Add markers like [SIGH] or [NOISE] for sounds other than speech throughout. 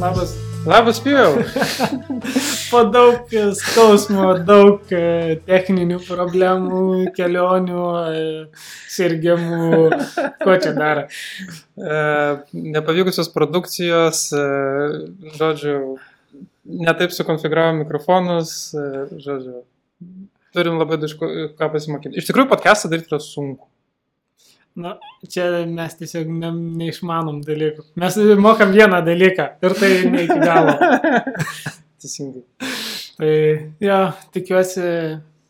Labas. Labas, Pijau. [LAUGHS] po daug skausmo, daug e, techninių problemų, kelionių, e, sirgimų, ko čia dar. E, nepavykusios produkcijos, žodžiu, netaip sukonfiguravom mikrofonus, žodžiu, turim labai daug ką pasimokyti. Iš tikrųjų, podcastą daryti yra sunku. Na, čia mes tiesiog ne, neišmanom dalykų. Mes mokam vieną dalyką ir tai ne iki galo. [LAUGHS] Teisingai. Tai jo, tikiuosi,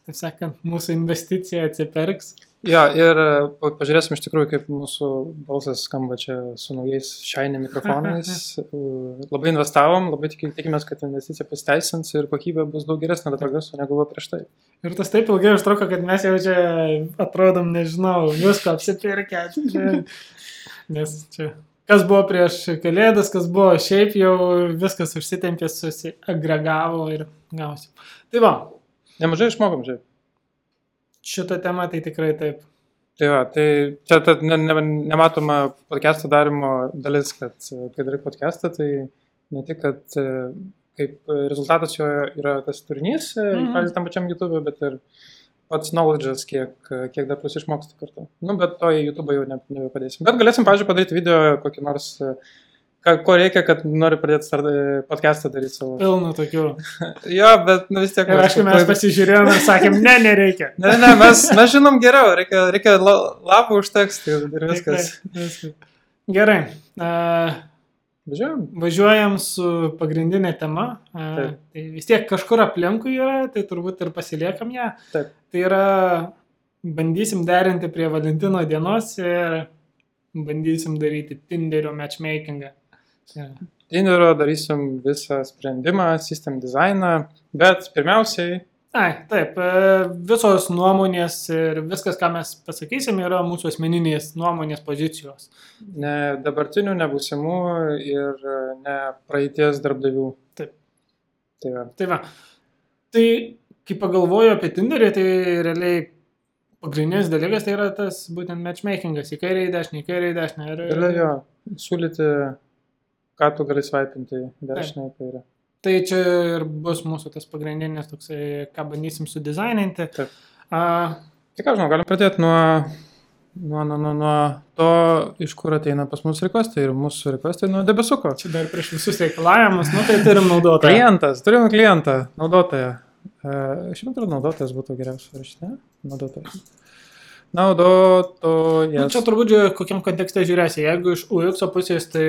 taip sakant, mūsų investicija atsiperks. Jo, ir pa- pažiūrėsim iš tikrųjų, kaip mūsų balsas skamba čia su naujais šainė mikrofonais. [LAUGHS] Labai investavom, labai tik- tikimės, kad investicija pasiteisins ir kokybė bus daug geresnė dabar progreso negu buvo prieš tai. Ir tas taip ilgai užtruko, kad mes jau čia atrodom, nežinau, visko apsipirkę. [LAUGHS] Nes čia, kas buvo prieš kalėdas, kas buvo šiaip jau viskas užsitempė, susiagregavo ir gausi. Tai va, Nemažai išmokom, žiūrėk. Šitą temą tai tikrai taip. Tai va, tai čia ta ne, ne, nematoma podcast'o darimo dalis, kad kai darai podcast'ą, tai ne tik, kad kaip rezultatas jo yra tas turinys, mm. -hmm. pavyzdžiui, tam pačiam YouTube, bet ir pats knowledge'as, kiek, kiek dar plus išmoksti kartu. Nu, bet to į YouTube jau ne, nebepadėsim. Bet galėsim, pavyzdžiui, padaryti video kokį nors, e, ką, ko reikia, kad nori pradėti e, podcast'ą daryti savo. Pilna tokių. [LAUGHS] Jo, bet nu, vis tiek. Ir aišku, mes pasižiūrėjom ir sakėm, ne, nereikia. [LAUGHS] Ne, ne, mes, mes žinom geriau, reikia, reikia la- lapų užteksti ir ir viskas. Gerai. Uh, Važiuojam. Važiuojam su pagrindinė tema. a, Taip. Tai vis tiek kažkur aplinkui yra, tai turbūt ir pasiliekam ją. Taip. Tai yra, bandysim derinti prie Valentino dienos ir bandysim daryti Tinderio matchmakingą. Tinderio darysim visą sprendimą, system dizainą, bet pirmiausiai, Ai, taip, e, visos nuomonės ir viskas, ką mes pasakysim, yra mūsų asmeninės nuomonės pozicijos. ne dabartinių, ne būsimų ir ne praeities darbdavių. Taip. Tai va. Tai va. Tai kai pagalvoju apie Tinderį, tai realiai pagrindinis dalykas tai yra tas būtent matchmakingas į kairę, į dešinę, į kairę, į dešinę. Ir, Ir jo, siūlyti, ką tu gali svaipinti dešinę į kairę. Tai čia ir bus mūsų tas pagrindinis toksai, ką bandysim sudizaininti. Taip. A, Tai ką žinau, galim pradėti nuo, nuo, nuo, nuo, nuo to, iš kur ateina pas mus requestai ir mūsų requestai nuo debesuko. čia dar prieš visus reikalavimus, nu tai turim naudotoją. Klientas, turim klientą, naudotoją. Uh, Šiandien turiu naudotojas būtų geriausia rašyti, ne? Naudotojas. Naudotojas. Nu, čia turbūt kokiam kontekste žiūrėsi. Jeigu iš UX pusės, tai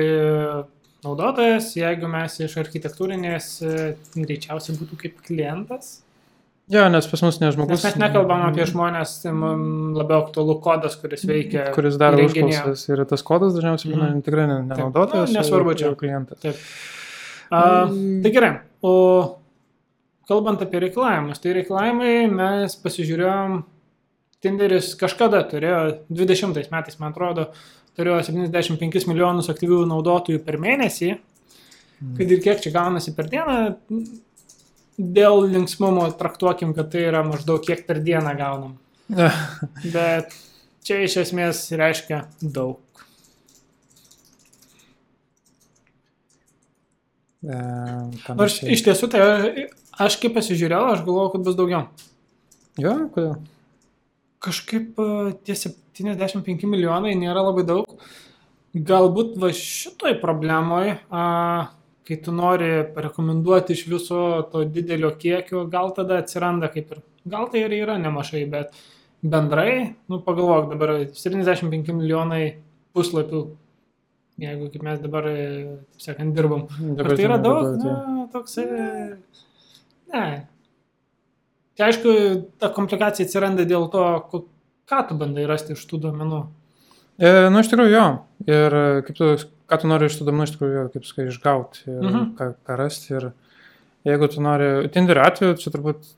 naudotojas, jeigu mes iš architektūrinės, e, greičiausiai būtų kaip klientas. Jo, nes pas mus ne žmogus. Nes mes nekalbam apie žmonės, tai labiau aktualu kodas, kuris veikia. kuris daro užklausas. Ir tas kodas dažniausiai būna Mhm. tikrai ne, ne Taip. Nu, nesvarbu čia. o klientas. Taip. A, Mm. tai gerai. O kalbant apie reikalavimus, tai reikalavimai mes pasižiūrėjom, Tinderis kažkada turėjo, 20 metais, man atrodo, turėjo 75 milijonus aktyvių naudotojų per mėnesį. Mm. Kad ir kiek čia gaunasi per dieną, dėl linksmumo traktuokim, kad tai yra maždaug kiek per dieną gaunam. [LAUGHS] Bet čia iš esmės reiškia daug. E, Nors iš tiesų, tai aš kaip pasižiūrėjau, aš galvojau, kad bus daugiau. Jo, kodėl? Kažkaip e, tie 75 milijonai nėra labai daug. Galbūt va šitoj problemoj, a, kai tu nori rekomenduoti iš viso to didelio kiekio, gal tada atsiranda kaip ir, gal tai ir yra nemažai, bet bendrai, nu pagalvok, dabar 75 milijonai puslapių, jeigu kaip mes dabar, e, taip sakant, dirbam. Ar tai yra daug? Na, toks. Ne. Tai aišku, ta komplikacija atsiranda dėl to, ką tu bandai rasti iš tų duomenų. E, nu, iš tikrųjų, jo. Ir e, kaip tu, ką tu nori iš tų duomenų, iš tikrųjų, jo, kaip sakai, išgauti Mhm. ką, ką rasti. Ir jeigu tu nori, Tinderio atveju, čia turbūt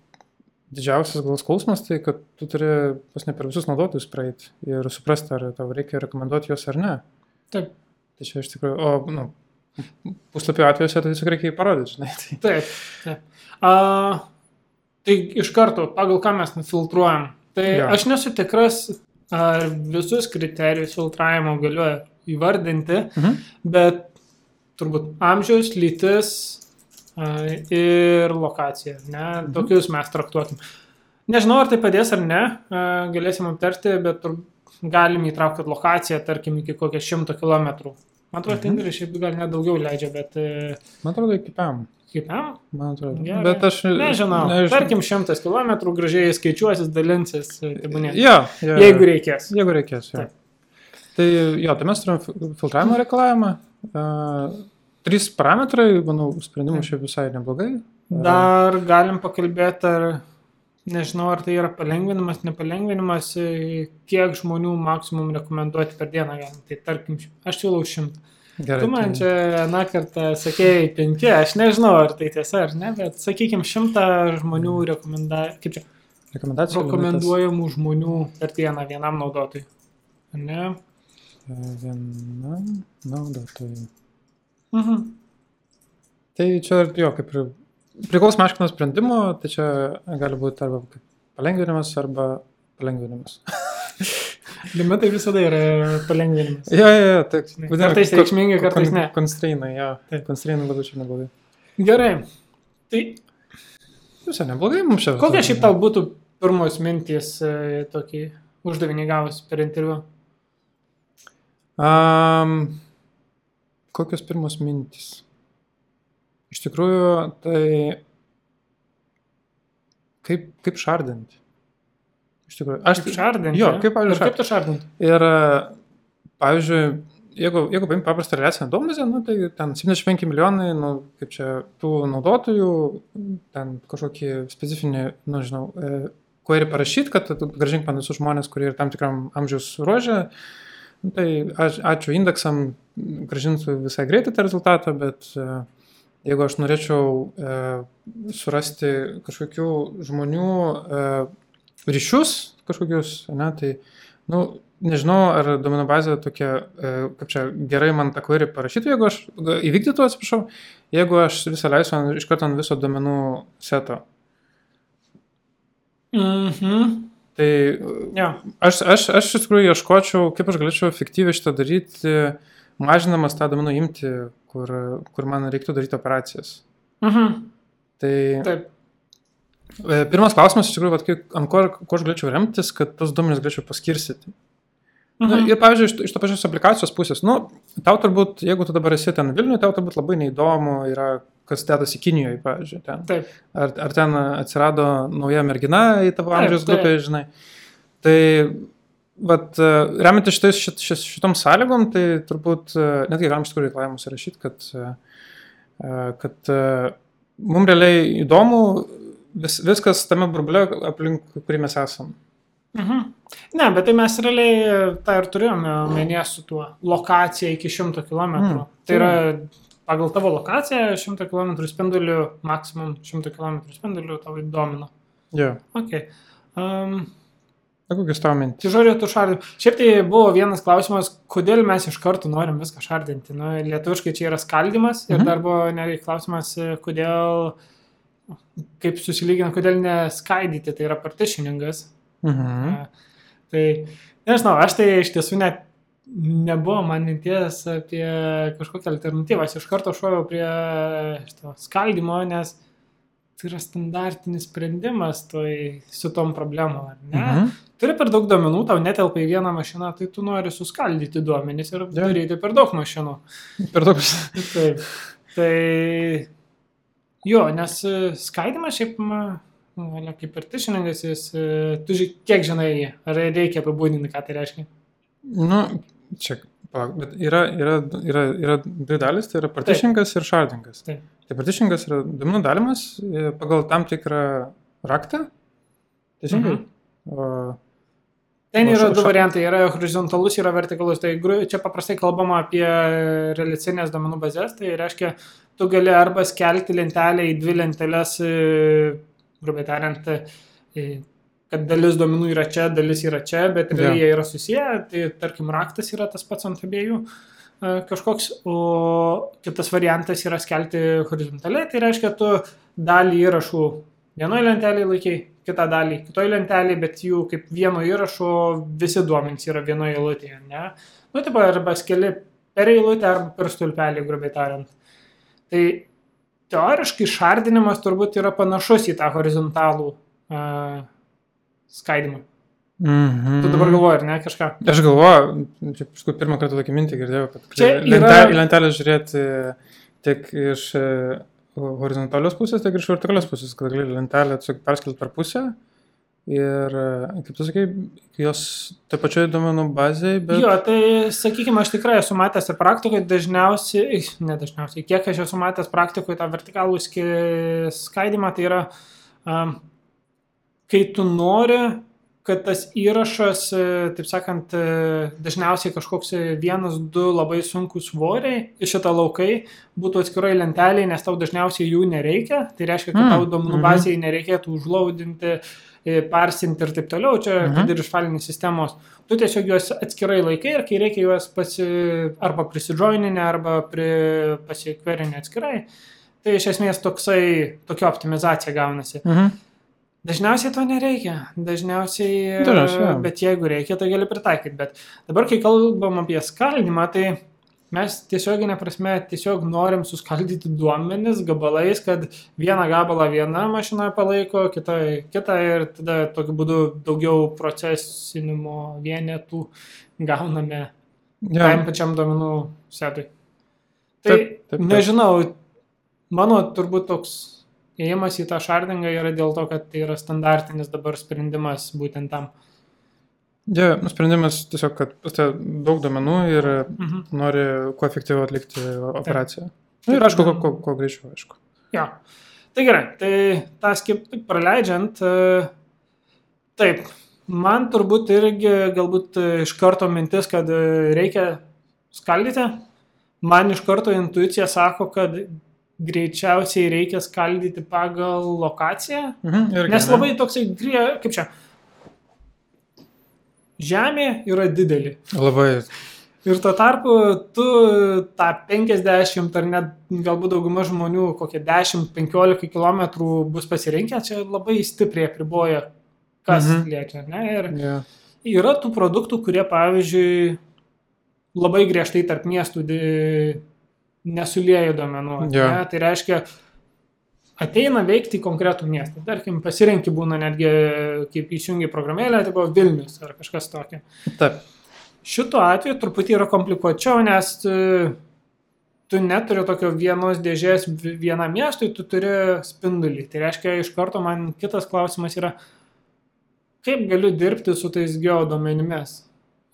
didžiausias gal skausmas, tai kad tu turi pas ne per visus naudotojus praeiti ir suprasti, ar tau reikia rekomenduoti juos ar ne. Taip. Tai čia iš tikrųjų, o, nu, puslapio atvejuose tai tiesiog reikia jį parodyti, žinai. Tai, Taip. taip. A, tai iš karto, pagal ką mes nufiltruojam. Tai ja. aš nesu tikras, ar visus kriterijus filtravimo galiu įvardinti, mhm. bet turbūt amžius, lytis ir lokacija. Ne? Mhm. Tokius mes traktuokim. Nežinau, ar tai padės ar ne, galėsim aptarti, bet galim įtraukti lokaciją, tarkim, iki kokio šimto kilometrų. Man atrodo, Mhm. Tinderį šiaip gal net daugiau leidžia, bet e, Man atrodo, iki PM. Kaip, ne? Man atrodo. Gerai. Bet aš Nežinau. nežinau. Tarkim, šimtas kilometrų gražiai skaičiuosis, dalinsis, tebūnė. Jo, jo, Jeigu reikės. Jeigu reikės, jo. Taip. Tai jo, tai mes turim fi- filtravimo reikalavimą. Uh, trys parametrai, manau, sprendimų Taip. šiaip visai neblogai. Dar galim pakalbėti, ar nežinau, ar tai yra palengvinimas, nepalengvinimas, e, kiek žmonių maksimum rekomenduoti per dieną galim. Tai tarkim, aš siūlau šimtą. Gerai. Tu man tai čia vieną kartą sakėjai penki, aš nežinau, ar tai tiesa ar ne, bet sakykime šimtą žmonių rekomenda... kaip čia, Rekomendacijų limitas, rekomenduojamų žmonių per dieną vienam naudotojui. Ne? e, Vienam naudotojui. Mhm. Tai čia, jo, kaip ir priklauso aišku nuo sprendimo, tai čia gali būti arba palengvinimas, arba palengvinimas. [LAUGHS] Limitai visada yra palengvinimas. Jo, jo, jo, tai Kartais reikšmingai, kartais ne. Konstrainai, jo. Taip. Konstrainai labai čia neblogai. Gerai. Tai Visai neblogai mums čia. kokia šiaip tau būtų pirmos mintys e, tokį uždavinį gavus per interviu? Um, kokios pirmos mintys? Iš tikrųjų, tai kaip, kaip šardinti. Iš tikrųjų, aš Kaip šardinti? Jo, kaip, pavyzdžiui, Ir kaip tu šardinti? Ir, e, pavyzdžiui, jeigu, jeigu paimti paprastą relacinę duomenį, nu, tai ten 75 milijonai, nu, kaip čia, tų naudotojų, ten kažkokį specifinį, nu, žinau, e, query parašyti, kad gražink man visus žmonės, kurie yra tam tikram amžiaus ruožė. Nu, tai aš, ačiū indeksam, gražinsiu visai greitai tą rezultatą, bet e, jeigu aš norėčiau e, surasti kažkokių žmonių e, ryšius kažkokius, ne, tai, nu, nežinau, ar duomenų bazė tokia, e, kaip čia gerai man tą query parašytų, jeigu aš įvykdytų, atsiprašau, jeigu aš visą leisiu ant- iš karto ant viso duomenų seto. Mhm. Tai Jo. aš, aš, aš iš tikrųjų ieškočiau, kaip aš galėčiau efektyviai šitą daryti, mažinamas tą duomenų imti, kur, kur man reiktų daryti operacijas. Mhm. Tai Taip. E, pirmas klausimas, iš tikrųjų, vat, kaip, ant ko, ko aš galėčiau remtis, kad tos duomenys galėčiau paskirstyti. Na, Mhm. ir, pavyzdžiui, iš, iš to pačios aplikacijos pusės, nu, tau turbūt, jeigu tu dabar esi ten Vilniuje, tau turbūt labai neįdomu yra, kas dedasi Kinijoje, pavyzdžiui, ten. Taip. Ar, ar ten atsirado nauja mergina į tavo amžiaus grupę, žinai. Tai, vat, e, remiantis šitais, šit, šit, šitom sąlygom, tai turbūt, e, netgi galim iš tikrųjų reikalavimus įrašyti, kad, kad mums realiai įdomu vis, viskas tame burbule, aplink kurį mes esam. Mhm. Ne, bet tai mes realiai tą ir turėjome omenyje su tuo. Lokacija iki 100 km. Mm, Tai yra pagal tavo lokaciją 100 km spindulių, maksimum 100 km spindulių tavo įdomino. Jo. Okay. Um, Na, kokius tavo mintis? tai žodžiu, tu šardinti. Šiaip tai buvo vienas klausimas, kodėl mes iš karto norim viską šardinti. Nu, lietuviškai čia yra skaldimas ir Mhm. dar buvo netgi klausimas, kodėl, kaip susilygina, kodėl neskaidyti, tai yra partitioningas. Mhm. Tai nežinau, aš tai iš tiesų net nebuvo man minties apie kažkokią alternatyvą. Aš iš karto šoviau prie šito skaldimo, nes tai yra standartinis sprendimas toj, su tom problemom. ar Ne? Mhm. Turi per daug duomenų, tau netelpa į vieną mašiną, tai tu nori suskaldyti duomenys ir Jo. daryti per daug mašinų. Per daug. Taip. Tai jo, nes e, skaidimas šiaip, ale kaip ir tišininkas, jis, e, tu ži, kiek žinai ar reikia apibūdinti, ką tai reiškia. Nu, čia, palauk, bet yra, yra, yra, yra dvi dalis, tai yra partišingas ir šardingas. Taip. Tai partišingas yra duomenų dalimas e, pagal tam tikrą raktą. Teisingai? Mhm. O, Ten yra du variantai, yra horizontalus, yra vertikalus. Tai čia paprastai kalbama apie relicinės duomenų bazės, tai reiškia, tu gali arba skelti lentelę į dvi lenteles, e, grubiai tariant, e, kad dalis duomenų yra čia, dalis yra čia, bet realiai jie yra susiję, tai tarkim raktas yra tas pats ant abiejų e, kažkoks, o kitas variantas yra skelti horizontaliai, tai reiškia, tu dalį įrašų vienoje lentelėje laikai, kitą dalį kitoje lentelėje, bet jų kaip vieno įrašo visi duomenys yra vienoje eilutėje, ne? Nu, taip, arba skeli per eilutę arba per stulpelį, grubiai tariant. Tai teoriškai šardinimas turbūt yra panašus į tą horizontalų uh, skaidimą. Mhm. Tu dabar galvoji, ar ne, kažką? Aš galvoju, čia paskui pirmą kartą tokį mintį girdėjau, kad Čia yra- lentelę žiūrėti tiek iš e, horizontalios pusės, tiek ir iš vertikalios pusės, kad gali lentelę tiesiog perskelti per pusę. Ir, e, kaip tu sakai, jos taip pačioje duomenų bazėje, bet... Jo, tai sakykime, aš tikrai esu matęs ir praktikoje dažniausiai, ne dažniausiai, kiek aš esu matęs praktikoje tą vertikalų skaidimą, tai yra, um, kai tu nori, kad tas įrašas, e, taip sakant, e, dažniausiai kažkoks e, vienas, du labai sunkus svoriai iš šitą laukai būtų atskirai lenteliai, nes tau dažniausiai jų nereikia. Tai reiškia, kad Mm, tau duomenų mhm. bazėje nereikėtų užlaudinti, parsinti ir taip toliau. Čia, Mhm. kad ir iš falinės sistemos. Tu tiesiog juos atskirai laikai ir kai reikia juos pasi, arba prisidžoininę, arba pri, pasikverinę atskirai. Tai iš esmės toksai, tokia optimizacija gaunasi. Mhm. Dažniausiai to nereikia. Dažniausiai. Dažniausiai. Bet jeigu reikia, tai gali pritaikyti. Bet dabar, kai kalbam apie skaldimą, tai mes tiesioginė prasme tiesiog norim suskaldyti duomenis gabalais, kad vieną gabalą viena mašina palaiko, kitą kitą ir tada tokiu būdu daugiau procesinimo vienetų gauname Ja, tam pačiam duomenų setui. Tai Taip, taip, taip. nežinau, mano turbūt toks ėjimas į tą šardingą yra dėl to, kad tai yra standartinis dabar sprendimas būtent tam. ja, nu, sprendimas tiesiog, kad daug duomenų ir Mhm. nori kuo efektyviau atlikti operaciją. Taip. Na ir aišku, kuo, kuo, kuo greičiau, aišku. Jo. Tai gerai, tai tą skip praleidžiant, e, taip, man turbūt irgi galbūt iš karto mintis, kad e, reikia skaldyti. Man iš karto intuicija sako, kad greičiausiai reikia skaldyti pagal lokaciją. Mhm, irgi, Nes ne? labai toksai, grie- kaip čia, žemė yra didelė. Labai. Ir tuo tarpu tu tą 50 ar net galbūt dauguma žmonių kokie 10-15 km bus pasirinkę, čia labai stipriai apriboja, kas Mhm. liečia. Ne? Ir Ja. yra tų produktų, kurie, pavyzdžiui, labai griežtai tarp miestų nesulieja duomenų. Jo. Ne? Tai reiškia, ateina veikti į konkretų miestą. Tarkim, pasirinkti būna netgi, kaip įsijungi programėlę, tai buvo Vilnius ar kažkas tokio. Taip. Šituo atveju truputį yra komplikuočiau, nes e, tu neturi tokio vienos dėžės vi- vienam miestui, tu turi spindulį. Tai reiškia, iš karto man kitas klausimas yra, kaip galiu dirbti su tais geodomenimis.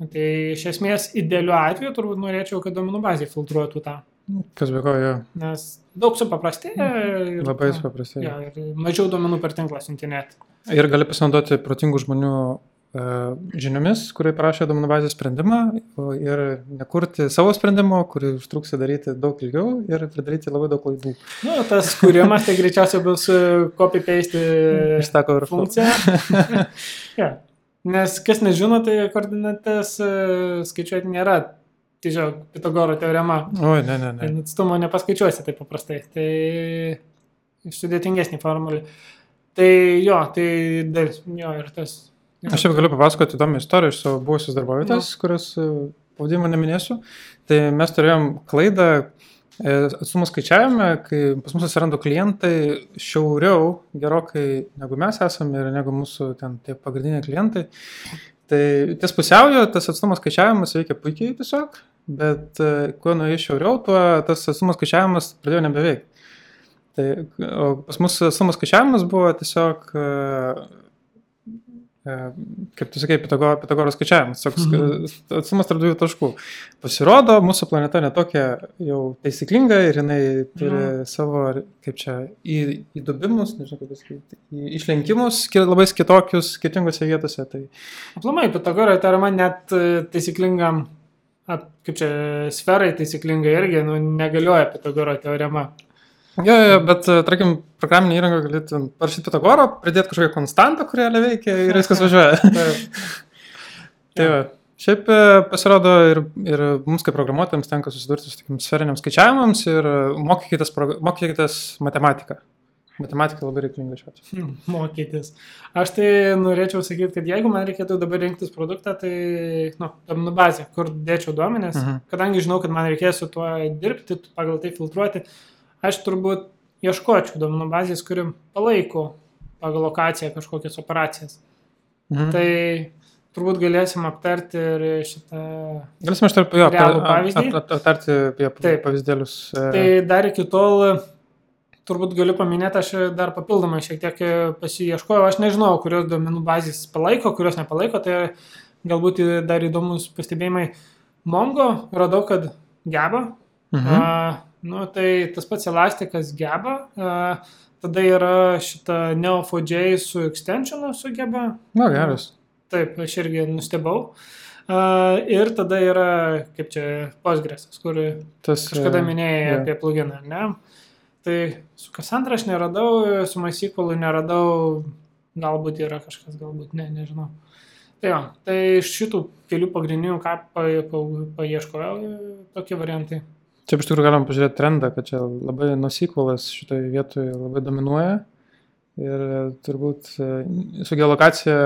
Tai iš esmės idealiu atveju turbūt norėčiau, kad duomenų bazė filtruotų tą. Kas be ko, jo. Nes daug supaprastėja. ir- Labai paprastai. Jo, ir mažiau duomenų per tinklą siuntinėti. Ir gali pasinaudoti protingų žmonių e, žiniomis, kurie prašė duomenų bazės sprendimą ir nekurti savo sprendimo, kurį užtruksi daryti daug ilgiau ir pridaryti labai daug klaidų. Nu, tas kūrimas tai greičiausiai bus e, copy-paste [LAUGHS] funkcija. [LAUGHS] ja. Nes kas nežino, tai koordinates e, skaičiuoti nėra. Tiesiog Pitagoro teorema. Oi, ne, ne, ne. Atstumo nepaskaičiuosi taip paprastai. Tai sudėtingesnė formulė. Tai jo, tai dar, jo ir tas. Jo. Aš jau galiu papasakoti įdomią istoriją iš savo buvusios darbovietės, kurios e, pavadinimą neminėsiu. Tai mes turėjom klaidą e, atstumų skaičiavime, kai pas mus atsirado klientai šiauriau gerokai negu mes esame ir negu mūsų ten tie pagrindiniai klientai. Tai ties pusiaujo tas atstumo skaičiavimas veikia puikiai tiesiog, bet e, kuo nuėjai šiauriau, tuo tas atstumo skaičiavimas pradėjo nebeveikti. Tai pas mus atstumo skaičiavimas buvo tiesiog e, e, kaip tu sakai, Pitagoro, Pitagoro skaičiavimas, toks Mhm. atstumas tarp dviejų taškų. Pasirodo, mūsų planeta netokia jau taisyklinga ir jinai turi Mhm. savo, kaip čia, į, įdubimus, nežinau kaip pasakyti, išlenkimus ki- labai kitokius skirtingose vietose. Tai Aplamai, Pitagoro teorema net taisyklingam, ap, kaip čia, sferai taisyklingai irgi nu, negalioja Pitagoro teorema. Jo, jo, bet, e, tarkim, programinė įranga galėtų parašyti Pitagoro, pridėti kažkokią konstantą, kuri realiai veikia ir viskas [LAUGHS] važiuoja. [LAUGHS] tai va. Šiaip e, pasirodo ir, ir mums kaip programuotojams tenka susidurti su tokiam sferiniam skaičiavimams ir e, mokykitės, mokykitės matematiką. Matematika labai reikalinga šiuo atveju. mokytis. Aš tai norėčiau sakyti, kad jeigu man reikėtų dabar rinktis produktą, tai, nu, duomenų bazė, kur dėčiau duomenės, Mhm. kadangi žinau, kad man reikės su tuo dirbti, pagal tai filtruoti, aš turbūt ieškočiau duomenų bazės, kuri palaiko pagal lokaciją kažkokias operacijas. Mhm. Tai turbūt galėsim aptarti ir šitą. Galėsime aš tarp jo Realų pavyzdį? ap- ap- aptarti apie Taip. pavyzdėlius. e, Tai dar iki tol, turbūt galiu paminėti, aš dar papildomai šiek tiek pasiieškojau, aš nežinau, kurios duomenų bazės palaiko, kurios nepalaiko, tai galbūt dar įdomus pastebėjimai. Mongo radau, kad geba. Mhm. A, nu, tai tas pats elastikas geba. A, tada yra šita Neo4j su extensionu sugeba. Na, geras. Taip, aš irgi nustebau. Uh, ir tada yra, kaip čia, Postgresas, kur Tas, kažkada e, minėjai jo. apie pluginą, ne? Tai su Cassandra aš neradau, su MySQL neradau, galbūt yra kažkas, galbūt ne, nežinau. Tai jo, tai iš šitų kelių pagrindinių, ką pa, pa, paieškojau, tokie variantai. Čia iš tikrųjų galim pažiūrėti trendą, kad čia labai nusikvalas šitoje vietoje labai dominuoja. Ir turbūt e, su geolokacija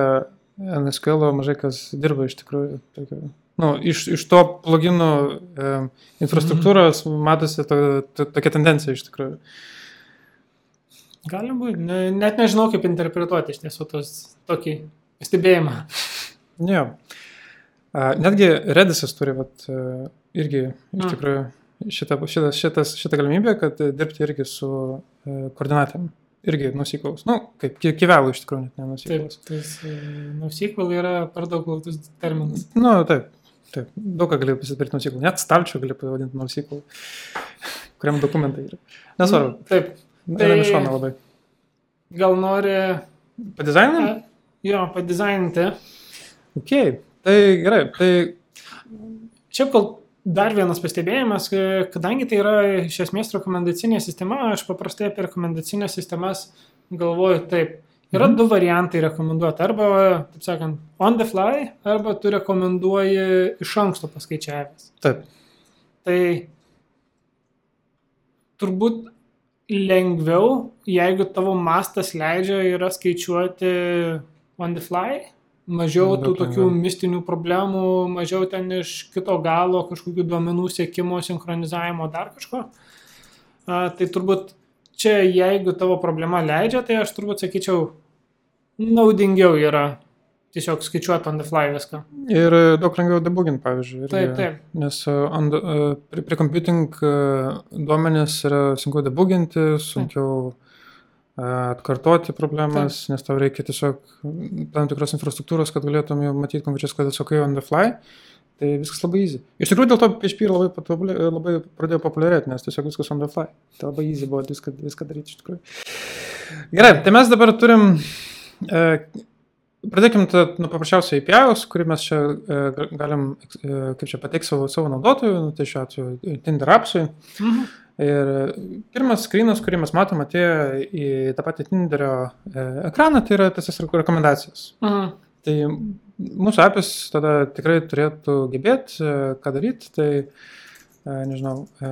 NSQL mažai kas dirba iš tikrųjų. Tokio, nu, iš, iš to pluginų e, infrastruktūros matosi to, to, tokia tendencija iš tikrųjų. Gali būti, ne, net nežinau, kaip interpretuoti iš tiesų tos, tokį stebėjimą. [LAUGHS] A, Netgi Redisas turi vat, e, irgi iš Mm. tikrųjų šitą, šitą, šitas, šitą galimybę, kad e, dirbti irgi su e, koordinatėm. Irgi nusikvaus. Nu, kaip ki- kivelų iš tikrųjų, net Taip, nenusikvaus. tas NoSQL yra per daug glautus terminas. Nu, taip. Taip, daug ką gali pasipirkti nusikvalu. Net stalčių gali pavadinti nusikvalu, kuriam dokumentai yra. Nesvarbu. Taip, Tai... tai- iš šono labai. gal nori Padizaininam? e, jo padizaininti. Ok. Tai gerai. Tai Šiaip gal dar vienas pastebėjimas, ka- kadangi tai yra iš esmės rekomendacinė sistema, aš paprastai apie rekomendacinės sistemas galvoju taip. Yra Mhm. du variantai rekomenduoti. Arba, taip sakant, on the fly, arba tu rekomenduoji iš anksto paskaičiavęs. taip. Tai turbūt lengviau, jeigu tavo mastas leidžia, yra skaičiuoti on the fly, mažiau tų Daug tokių lengviau. mistinių problemų, mažiau ten iš kito galo kažkokių duomenų sėkimo, sinchronizavimo, dar kažko. A, tai turbūt čia, jeigu tavo problema leidžia, tai aš turbūt sakyčiau, naudingiau yra tiesiog skaičiuoti on the fly viską. Ir e, daug lengviau debuginti, pavyzdžiui. irgi. Taip, taip. Nes uh, ant, uh, prie, prie computing uh, duomenys yra sunkiau debuginti, sunkiau uh, atkartoti problemas, nes tau reikia tiesiog tam tikros infrastruktūros, kad galėtum matyti konkrečias, kad atsakai on the fly. Tai viskas labai easy. Iš tikrųjų dėl to PHP labai, patobulė- labai pradėjo populiarėti, nes tiesiog viskas on the fly. Tai labai easy buvo viską, viską daryti iš tikrųjų. Gerai, tai mes dabar turim uh, Pradėkime tada nuo paprasčiausio API, kurį mes čia e, ga- galim, e, kaip čia pateikti savo, savo naudotojų, nu, tai šiuo atveju Tinder appsui. Mhm. Ir e, pirmas skrynas, kurį mes matom atėję į tą patį Tinderio e, ekraną, tai yra tas rekomendacijos. Mhm. Tai mūsų apis tada tikrai turėtų gebėti, e, ką daryti, tai, e, nežinau, e,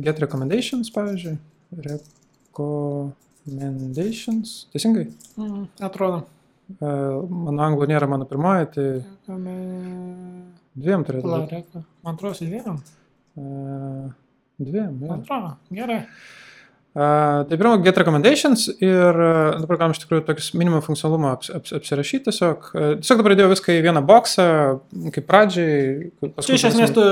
get recommendations, pavyzdžiui, recommendations, teisingai. Mhm. Atrodo. Mano anglų nėra mano pirmoji, tai dviem turėtų būti. Man atrodo, dviem. Dviem, Man jo. atrodo, gerai. Tai pirma, get recommendations ir dabar galim iš tikrųjų tokius minimum funkcionalumą aps, aps, apsirašyti tiesiog. Tiesiog dabar įdėjau viską į vieną boksą, kaip pradžiai. Čia iš esmės tu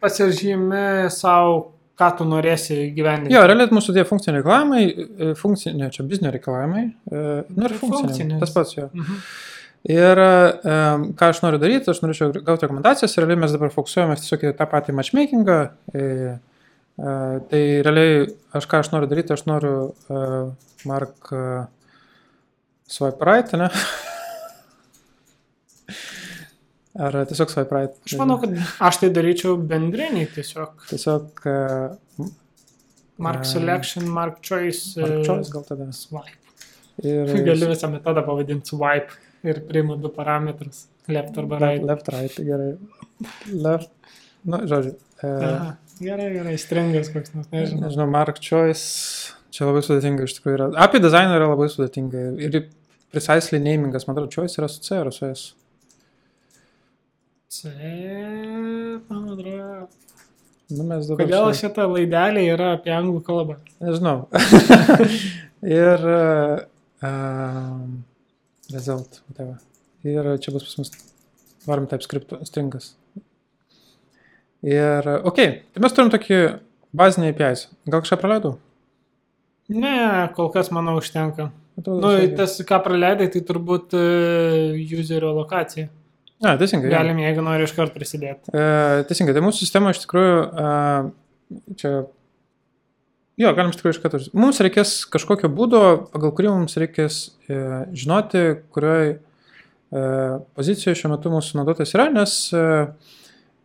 pasižymi savo, ką tu norėsi gyventi. Jo, realiai mūsų tie funkciniai reikalavimai, e, funkciniai, čia biznio reikalavimai, e, nu ir funkciniai, tas pats jo. Mhm. Ir um, ką aš noriu daryti, aš norėčiau gauti rekomendacijas, realiai mes dabar fokusuojame tiesiog į tą patį matchmakingą. E, tai realiai aš ką aš noriu daryti, aš noriu uh, mark uh, swipe right, ne? [LAUGHS] Ar tiesiog swipe right? Aš manau, kad aš tai daryčiau bendriniai tiesiog. Tiesiog uh, Mark E, selection, mark choice. mark e, choice gal tada. Swipe. Ir [LAUGHS] Galiu visą metodą pavadinti swipe ir priimu du parametrus. Left arba right. Left, right, gerai. Left, nu, žodžiu. Uh, Aha, gerai, gerai, stringas koks nors, nežinau. Nežinau, Mark Choice. čia labai sudėtinga iš tikrųjų yra. Apie dizainą yra labai sudėtinga. Ir precisely namingas, man atrodo, choice yra su C ar su S. C, man atrodo. Nu, mes dabar. Kodėl čia- šita laidelė yra apie anglų kalbą? Nežinau. [LAUGHS] ir. Um, result, whatever. Ir čia bus pas mus varom TypeScript stringas. Ir, ok, tai mes turim tokį bazinį API. Gal kažką praleidau? Ne, kol kas manau užtenka. Atrodo, Nu, visai tas, ką praleidai, tai turbūt uh, userio lokacija. Ne, teisingai. Galim, jeigu nori iškart prisidėti. E, teisingai, tai mūsų sistema iš tikrųjų, e, čia, jo, galim iš tikrųjų iš karto. Mums reikės kažkokio būdo, pagal kurį mums reikės e, žinoti, kurioje e, pozicijoje šiuo metu mūsų naudotojas yra, nes e,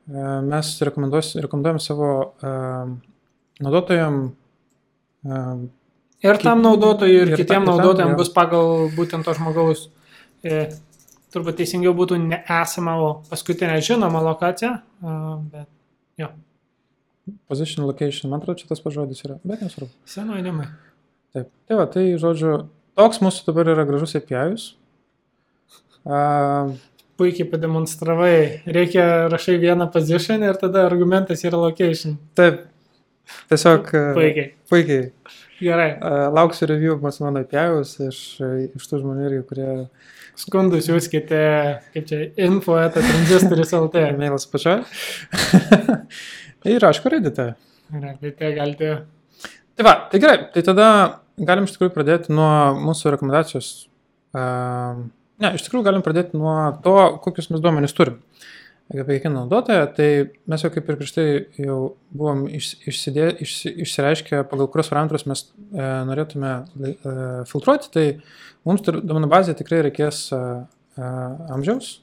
mes rekomenduos- rekomenduojam savo e, naudotojam e, Ir tam naudotojui, ir, ir kitiem jo. bus pagal būtent to žmogaus. E, turbūt teisingiau būtų nesama, o paskutinė žinoma lokacija. Bet jo, position location, man atrodo, čia tas pats žodis yra, bet nesvarbu. senojimai. Taip. Tai va, tai žodžiu, toks mūsų dabar yra gražus API. Uh, Puikiai pademonstravai. Reikia rašai vieną position ir tada argumentas yra location. taip. Tiesiog. e, Puikiai. Puikiai. Gerai. E, Lauksiu review pas mano API iš, iš tų žmonių, irgi, kurie Skundus siūskite, kaip čia, info eta transistoris LT. e-mailas [LAUGHS] pačioj. [LAUGHS] ir aišku, redite. Gerai, Tai tai galite. Tai va, tai gerai, tai tada galim iš tikrųjų pradėti nuo mūsų rekomendacijos. Uh, ne, iš tikrųjų galim pradėti nuo to, kokius mes duomenys turim. Apie kiekvieną naudotoją, tai mes jau kaip ir prieš tai jau buvom iš, išsidė, iš, išsireiškę, pagal kurios parametrus mes e, norėtume e, filtruoti, tai mums duomenų bazėje tikrai reikės e, e, amžiaus.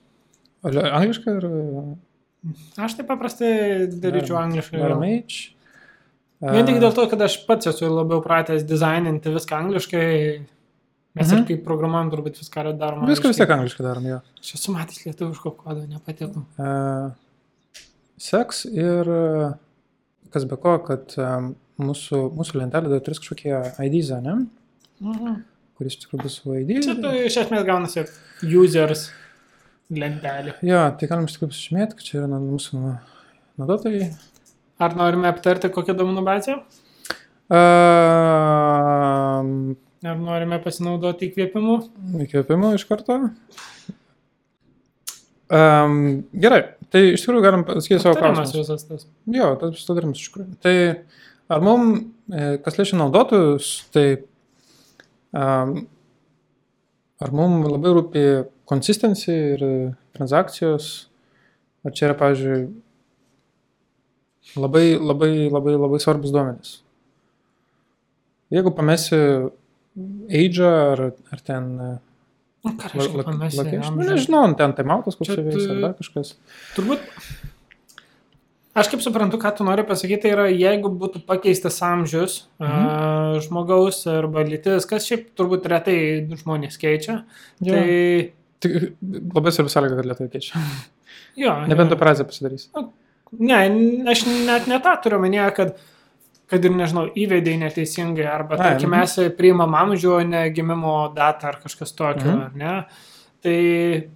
Angliškai ir Aš tai paprastai daryčiau angliškai. ar jo. age. Vien tik dėl to, kad aš pats esu labiau pratęs dizaininti viską angliškai. Mes Mhm. ir kaip programuojam, turbūt viską yra daroma. Viską vis tiek angliškai darom, jo. Aš esu matęs lietuviško kodo, nepatiko. Uh, seks ir uh, kas be ko, kad um, mūsų, mūsų lentelė dar turės kažkokie ID, ne? Mhm. Kuris iš tikrųjų bus su ID. Čia tu iš esmės gaunasi users lentelė. Jo, tai galim iš tikrųjų pasižymėti, kad čia yra mūsų na- naudotojai. Ar norime aptarti kokią duomenų bazę? Uh, Ar norime pasinaudoti įkvėpimu? įkvėpimų iš karto. Um, gerai, tai iš tikrųjų galim pasakyti savo klausimą. visas tas. Jo, tas bus tadarimas iš tikrųjų. Tai ar mums, kas liečia naudotojus, tai um, ar mums labai rūpi konsistencija ir transakcijos, ar čia yra, pavyzdžiui, labai, labai, labai, labai svarbus duomenys. Jeigu pamesi age ar, ar ten... e, Nu, ką reiškia pamesti nu, nežinau, ten timeoutas koks Čia veiks, ar dar kažkas. Turbūt. Aš kaip suprantu, ką tu nori pasakyti, tai yra, jeigu būtų pakeistas amžius Mhm. mhm. žmogaus arba lytis, kas šiaip turbūt retai žmonės keičia, Jo. tai Tik labai svarbi sąlyga, kad lietuviai keičia. jo. Nebent jo. operacija pasidarys. Ne, aš net ne tą turiu minėję, kad, kad ir, nežinau, įvedai neteisingai, arba, tarkim, mhm. mes priimam amžių, o ne gimimo datą ar kažkas tokio, Mhm. ar ne? Tai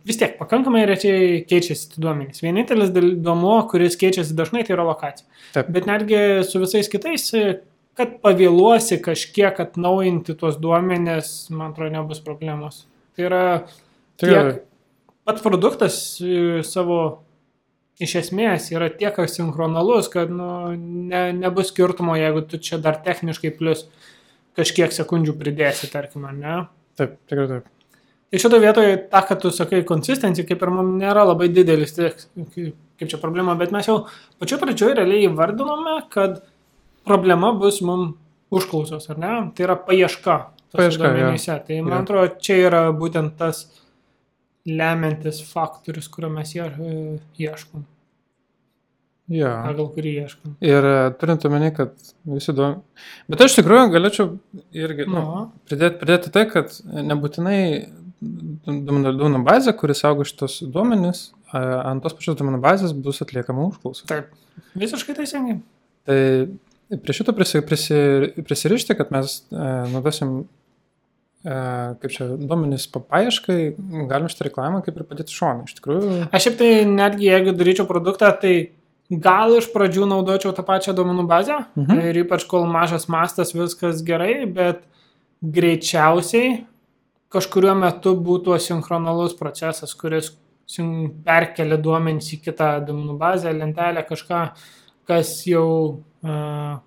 vis tiek pakankamai rečiai keičiasi duomenys. Vienintelis duomuo, kuris keičiasi dažnai, tai yra lokacija. Taip. Bet netgi su visais kitais, kad pavėluosi kažkiek atnaujinti tuos duomenis, man atrodo, nebus problemos. Tai yra Tai tiek pats produktas e, savo iš esmės yra tiek sinchronalus, kad nu, ne, nebus skirtumo, jeigu tu čia dar techniškai plus kažkiek sekundžių pridėsi, tarkim, ar ne. Taip, tikrai taip. Tai šito vietoje, ta, kad tu sakai, konsistencija kaip ir mums nėra labai didelis, tiek, kaip čia problema, bet mes jau pačiu pradžioje realiai įvardinome, kad problema bus mums užklausos, ar ne? Tai yra paieška. Paieška, duomenyse. Tai man Jo. atrodo, čia yra būtent tas lemiantis faktorius, kurio mes ie- ieškom, Jo. pagal kurį ieškom. Ir e, turint omeny, kad visi duomenys. Bet aš tikrųjų galėčiau irgi nu, Nu, pridėti, pridėti tai, kad nebūtinai duomenų duomenų bazė, kuris saugo šitos duomenys, ant tos pačios duomenų bazės bus atliekama užklausa. taip, visiškai teisingai. Tai prie šito prisi, prisi, prisirišti, kad mes e, naudosim, e, kaip čia, duomenys papaieškai, galim šitą reklamą kaip ir padėti šoną. Iš tikrųjų, Aš šiaip tai netgi jeigu daryčiau produktą, tai gal iš pradžių naudočiau tą pačią duomenų bazę Mhm. ir ypač kol mažas mastas viskas gerai, bet greičiausiai kažkuriuo metu būtų asinchronalus procesas, kuris perkelia duomenys į kitą duomenų bazę, lentelę, kažką, kas jau uh,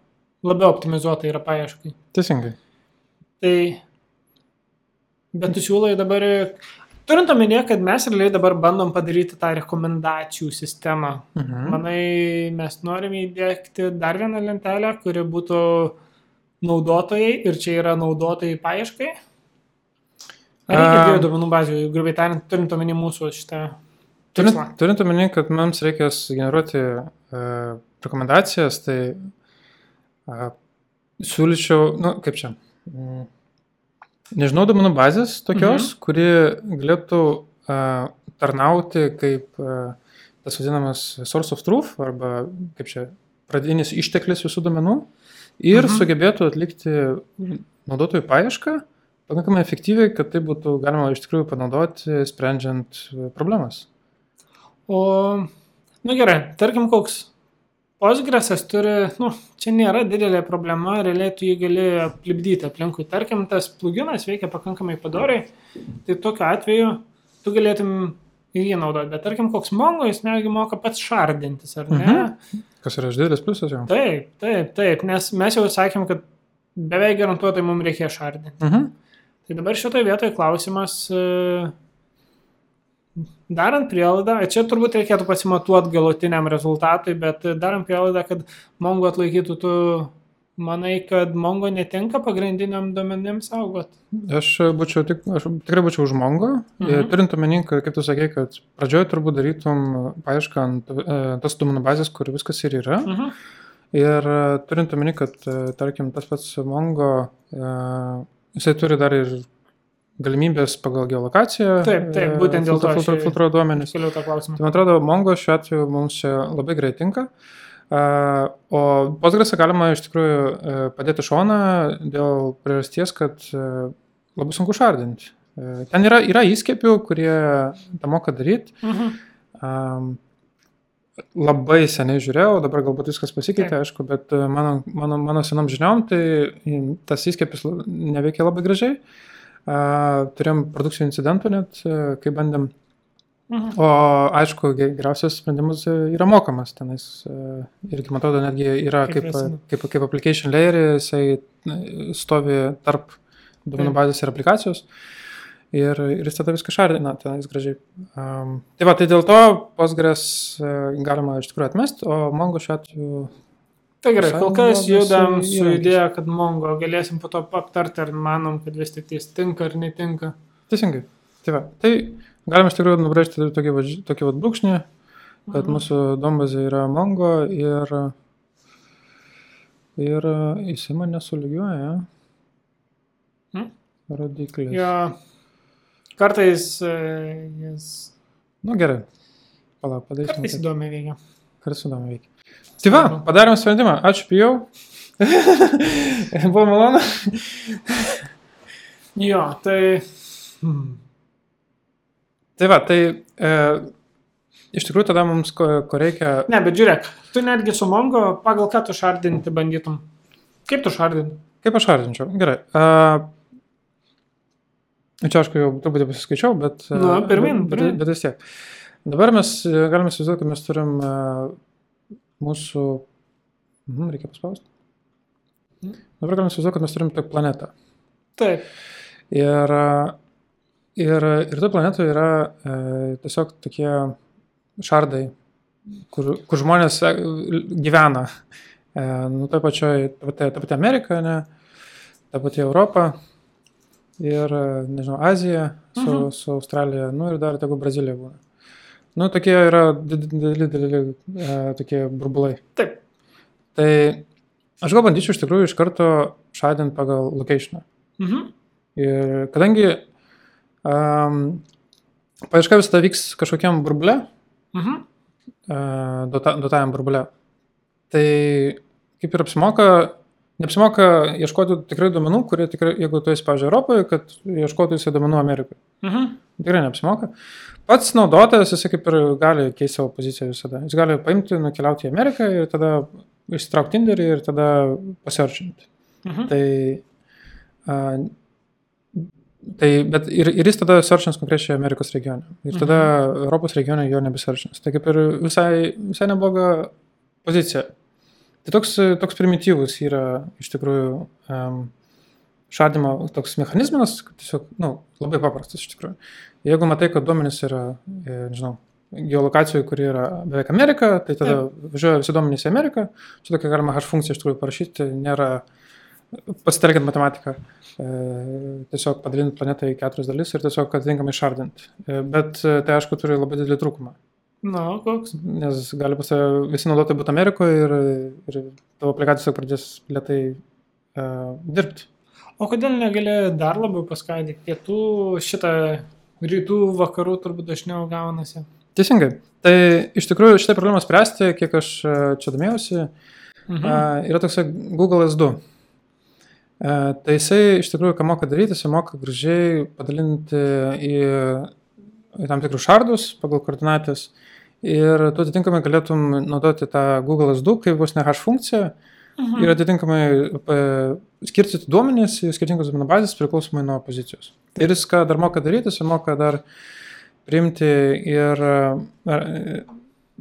labiau optimizuota yra paieškai. teisingai. Tai, bet tu siūlai dabar, turint omenyje, kad mes realiai dabar bandom padaryti tą rekomendacijų sistemą. Mhm. Manai, mes norime įdėkti dar vieną lentelę, kuri būtų naudotojai ir čia yra naudotojai paieškai. Ar reikia dviejų duomenų bazių, grubiai tariant, turint omeny mūsų šitą Turint, tikslą? turint omeny, kad mums reikės generuoti uh, rekomendacijas, tai uh, siūlyčiau, nu, kaip čia, mm, nežinau, duomenų bazės tokios, mhm. kuri galėtų uh, tarnauti kaip uh, tas vadinamas source of truth, arba kaip čia, pradinis išteklis visų duomenų ir Mhm. sugebėtų atlikti naudotojų paiešką pakankamai efektyviai, kad tai būtų galima iš tikrųjų panaudoti, sprendžiant e, problemas. O, nu gerai, tarkim, koks Postgresas turi, nu, čia nėra didelė problema, realiai tu jį gali aplipdyti aplinkui. Tarkim, tas pluginas veikia pakankamai padoriai, tai tokiu atveju tu galėtum ir jį naudoti. Bet tarkim, koks Mongo, jis netgi moka pats šardintis, ar ne? Mhm. Kas yra didelis pliusas jau. Taip, taip, taip, nes mes jau sakėm, kad beveik garantuotai mums reikia šardinti. Mhm. Tai dabar šitoje vietoje klausimas, e, darant prielaidą, čia turbūt reikėtų pasimatuoti galutiniam rezultatui, bet darant prielaidą, kad Mongo atlaikytų, tu manai, kad Mongo netinka pagrindiniam duomenim saugot. Aš, būčiau, tik, aš tikrai būčiau už Mongo. Mhm. Turint omeny, kaip tu sakei, kad pradžioje turbūt darytum paiešką ant e, tos duomenų bazės, kur viskas ir yra. Mhm. Ir e, turint omeny, kad, e, tarkim, tas pats Mongo, e, jisai turi dar ir galimybės pagal geolokaciją. Taip, taip, būtent dėl to filtruoja filtruoja duomenis. Keliau tą klausimą. Tai man atrodo, Mongo šiuo atveju mums čia labai gerai tinka. Uh, o Postgresą galima iš tikrųjų uh, padėti šoną dėl priežasties, kad labai sunku šardinti. Ten yra, yra įskiepių, kurie tą moka daryti. Mhm. Labai seniai žiūrėjau, dabar galbūt viskas pasikeitė, Taip. aišku, bet mano, mano, mano senom žiniom tai tas įskiepis neveikia labai gražiai. Uh, turėjom produkcijų incidentų net, uh, kai bandėm Mhm. O aišku, ge- geriausias sprendimas e, yra mokamas tenais. e, Irgi, man atrodo, netgi yra Kaip kaip, kaip, kaip application layer, jisai e, stovi tarp duomenų Taip. bazės ir aplikacijos. Ir, ir jis tada viską šardina, tenais gražiai. Um, tai va, tai dėl to Postgres e, galima iš tikrųjų atmesti, o Mongo šiuo atveju Tai gerai, kol kas judam su idėja, kad Mongo galėsim po to aptarti, ar manom, kad vis tik tai tinka ar netinka. teisingai. Tai, va, tai galima iš tikrųjų nubrėžti tokį, tokį va, brūkšnį, kad Mhm. mūsų dombazė yra Mongo ir, ir jisai mane sulygiuoja. Hmm? Rodiklis. Jo, kartais e, jis Nu gerai. Palauk, padarysime. kartais įdomiai veikia. Kartais įdomu veikia. Tai va, padarėm sprendimą. Ačiū, pijau. [LAUGHS] Buvo malonu. Jo, tai... Hmm. Tai va, tai e, iš tikrųjų tada mums ko, ko reikia. Ne, bet žiūrėk, tu netgi su Mongo pagal ką tu šardinti bandytum. Kaip tu šardinti? Kaip aš vardinčiau? Gerai. Uh, čia aišku jau truputį pasiskaičiau, bet... e, pirmyn, bet, pirmyn. bet, bet vis tiek. Dabar mes e, galime įsivaizduoti, kad mes turim mūsų... Mhm, reikia paspausti. Mhm. Dabar galime įsivaizduoti, kad mes turim tik planetą. Taip. Ir, ir, ir toje planetoje yra e, tiesiog tokie šardai, kur, kur žmonės e, gyvena. E, nu, ta pačioje, ta pati, ta pati Amerika, ne, ta pati Europa ir, e, nežinau, Azija su, Mhm. su Australija, nu ir dar tegu Brazilija būna. Nu, tokie yra dideli, dideli e, tokie burbulai. Taip. Tai aš gal bandyčiau iš tikrųjų iš karto šadinti pagal locationą. Mhm. Ir kadangi um, paieška visada vyks kažkokiam burble, Mhm. uh, duota, duotajam burble, tai kaip ir apsimoka, neapsimoka ieškoti tikrai duomenų, kurie tikrai, jeigu tu esi, pavyzdžiui, Europoje, kad ieškotų jisai duomenų Amerikoje. Mhm. Tikrai neapsimoka. Pats naudotojas, jisai kaip ir gali keisti savo poziciją visada. Jis gali paimti, nukeliauti į Ameriką ir tada išsitraukti Tinderį ir tada pasearchinti. Mhm. Tai, a, tai bet ir, ir jis tada searchins konkrečiai Amerikos regione. Ir tada mhm. Europos regione jo nebesearchins. Tai kaip ir visai, visai nebloga pozicija. Tai toks, toks primityvus yra iš tikrųjų um, šardimo toks mechanizmas, tiesiog, nu, labai paprastas iš tikrųjų. Jeigu matai, kad duomenys yra, e, nežinau, geolokacijoje, kuri yra beveik Amerika, tai tada Taip. važiuoja visi duomenys į Ameriką. Čia tokia galima hash funkcija iš tikrųjų parašyti, nėra pasitelkiant matematiką, e, tiesiog padalinti planetą į keturias dalis ir tiesiog atitinkamai šardinti. E, bet e, tai aišku turi labai didelį trūkumą. Na, koks? Nes gali pas visi naudotojai būti Amerikoje ir, ir tavo aplikacija pradės lietai uh, dirbti. O kodėl negali dar labiau paskaidyti? Pietų šitą rytų vakarų turbūt dažniau gaunasi. Teisingai. Tai iš tikrųjų šitą problemą spręsti, kiek aš čia domėjausi, mhm. yra toks Google S2. Tai jisai iš tikrųjų, ką moka daryti, jisai moka gražiai padalinti į, į tam tikrus šardus pagal koordinatės. Ir tu atitinkamai galėtum naudoti tą Google S2 kaip vos ne hash funkciją mhm. ir atitinkamai e, skirstyti duomenys į skirtingas duomenų bazės priklausomai nuo pozicijos. Ir jis ką dar moka daryti, jis moka dar priimti ir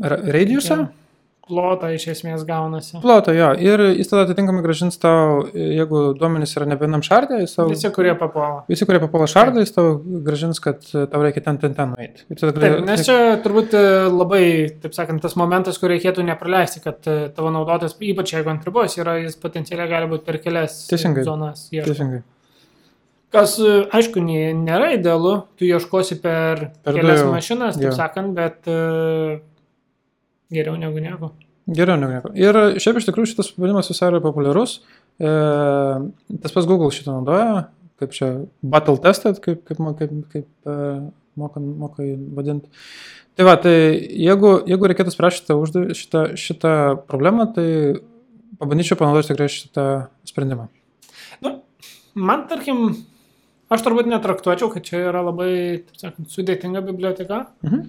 radiusą. Ja plotą iš esmės gaunasi. Plotą, jo. Ir jis tada atitinkamai gražins tau, jeigu duomenys yra ne vienam šardė, jis tau... Visi, kurie papuola. Visi, kurie papuola šardą, jis tau gražins, kad tau reikia ten, ten, ten nueiti. Tada... Taip, nes čia turbūt e, labai, taip sakant, tas momentas, kur reikėtų nepraleisti, kad e, tavo naudotojas, ypač jeigu ant ribos yra, jis potencialiai gali būti per kelias Teisingai. zonas. Ieško. Teisingai. Kas, e, aišku, nėra idealu, tu ieškosi per, per kelias du, mašinas, taip jo. sakant, bet uh, Geriau negu nieko. Geriau negu nieko. Ir šiaip iš tikrųjų šitas pavadinimas visai yra populiarus. E, tas pats Google šitą naudoja, kaip čia battle tested, kaip, kaip, kaip, kaip e, moka, moka vadinti. Tai va, tai jeigu, jeigu reikėtų spręsti šitą, šitą, šitą problemą, tai pabandyčiau panaudoti tikrai šitą sprendimą. Nu, man, tarkim, Aš turbūt netraktuočiau, kad čia yra labai, taip sakant, sudėtinga biblioteka, mhm.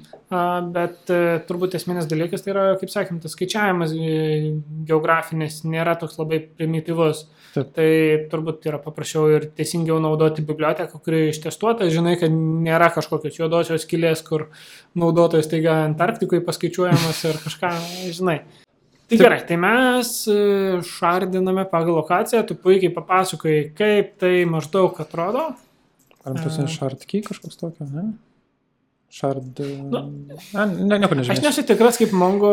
bet e, turbūt esminis dalykas tai yra, kaip sakėm, tas skaičiavimas e, geografinis nėra toks labai primityvus. Taip. Tai turbūt yra paprasčiau ir teisingiau naudoti biblioteką, kuri ištestuota, žinai, kad nėra kažkokios juodosios kilės, kur naudotojas taiga Antarktikoje paskaičiuojamas ir kažką, žinai. Tai gerai, tai mes e, šardiname pagal lokaciją, tu puikiai papasakoji, kaip tai maždaug atrodo. Ar tas uh, šartky kažkoks tokio, ne? Šard... Nu, ne, ne, nieko nežinau. Aš nesu tikras, kaip Mongo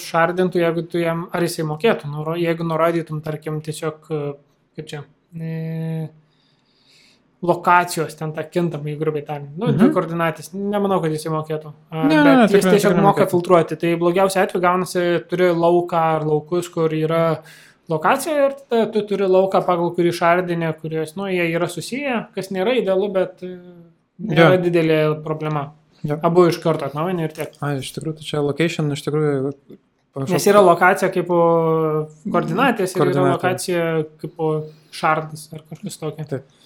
šardintų, jeigu tu jam, ar jisai mokėtų, nuro, jeigu nurodytum, tarkim, tiesiog, kaip čia, e, lokacijos ten tą kintamą grubiai tariant. Nu, mhm. dvi koordinatės, nemanau, kad jisai mokėtų. Ne, ne, ne, jis tiesiog moka filtruoti. Tai blogiausia atveju gaunasi, turi lauką ar laukus, kur yra lokacija ir tada tu turi lauką, pagal kurį šardinė, kurios, nu, jie yra susiję, kas nėra idealu, bet e, nėra ja. didelė problema. Ja. Abu iš karto atnaujini ir tiek. A, iš tikrųjų, tai čia location, iš tikrųjų. Panašu, Nes yra lokacija kaip koordinatės ir yra lokacija kaip šardas ar kažkas tokio. Taip.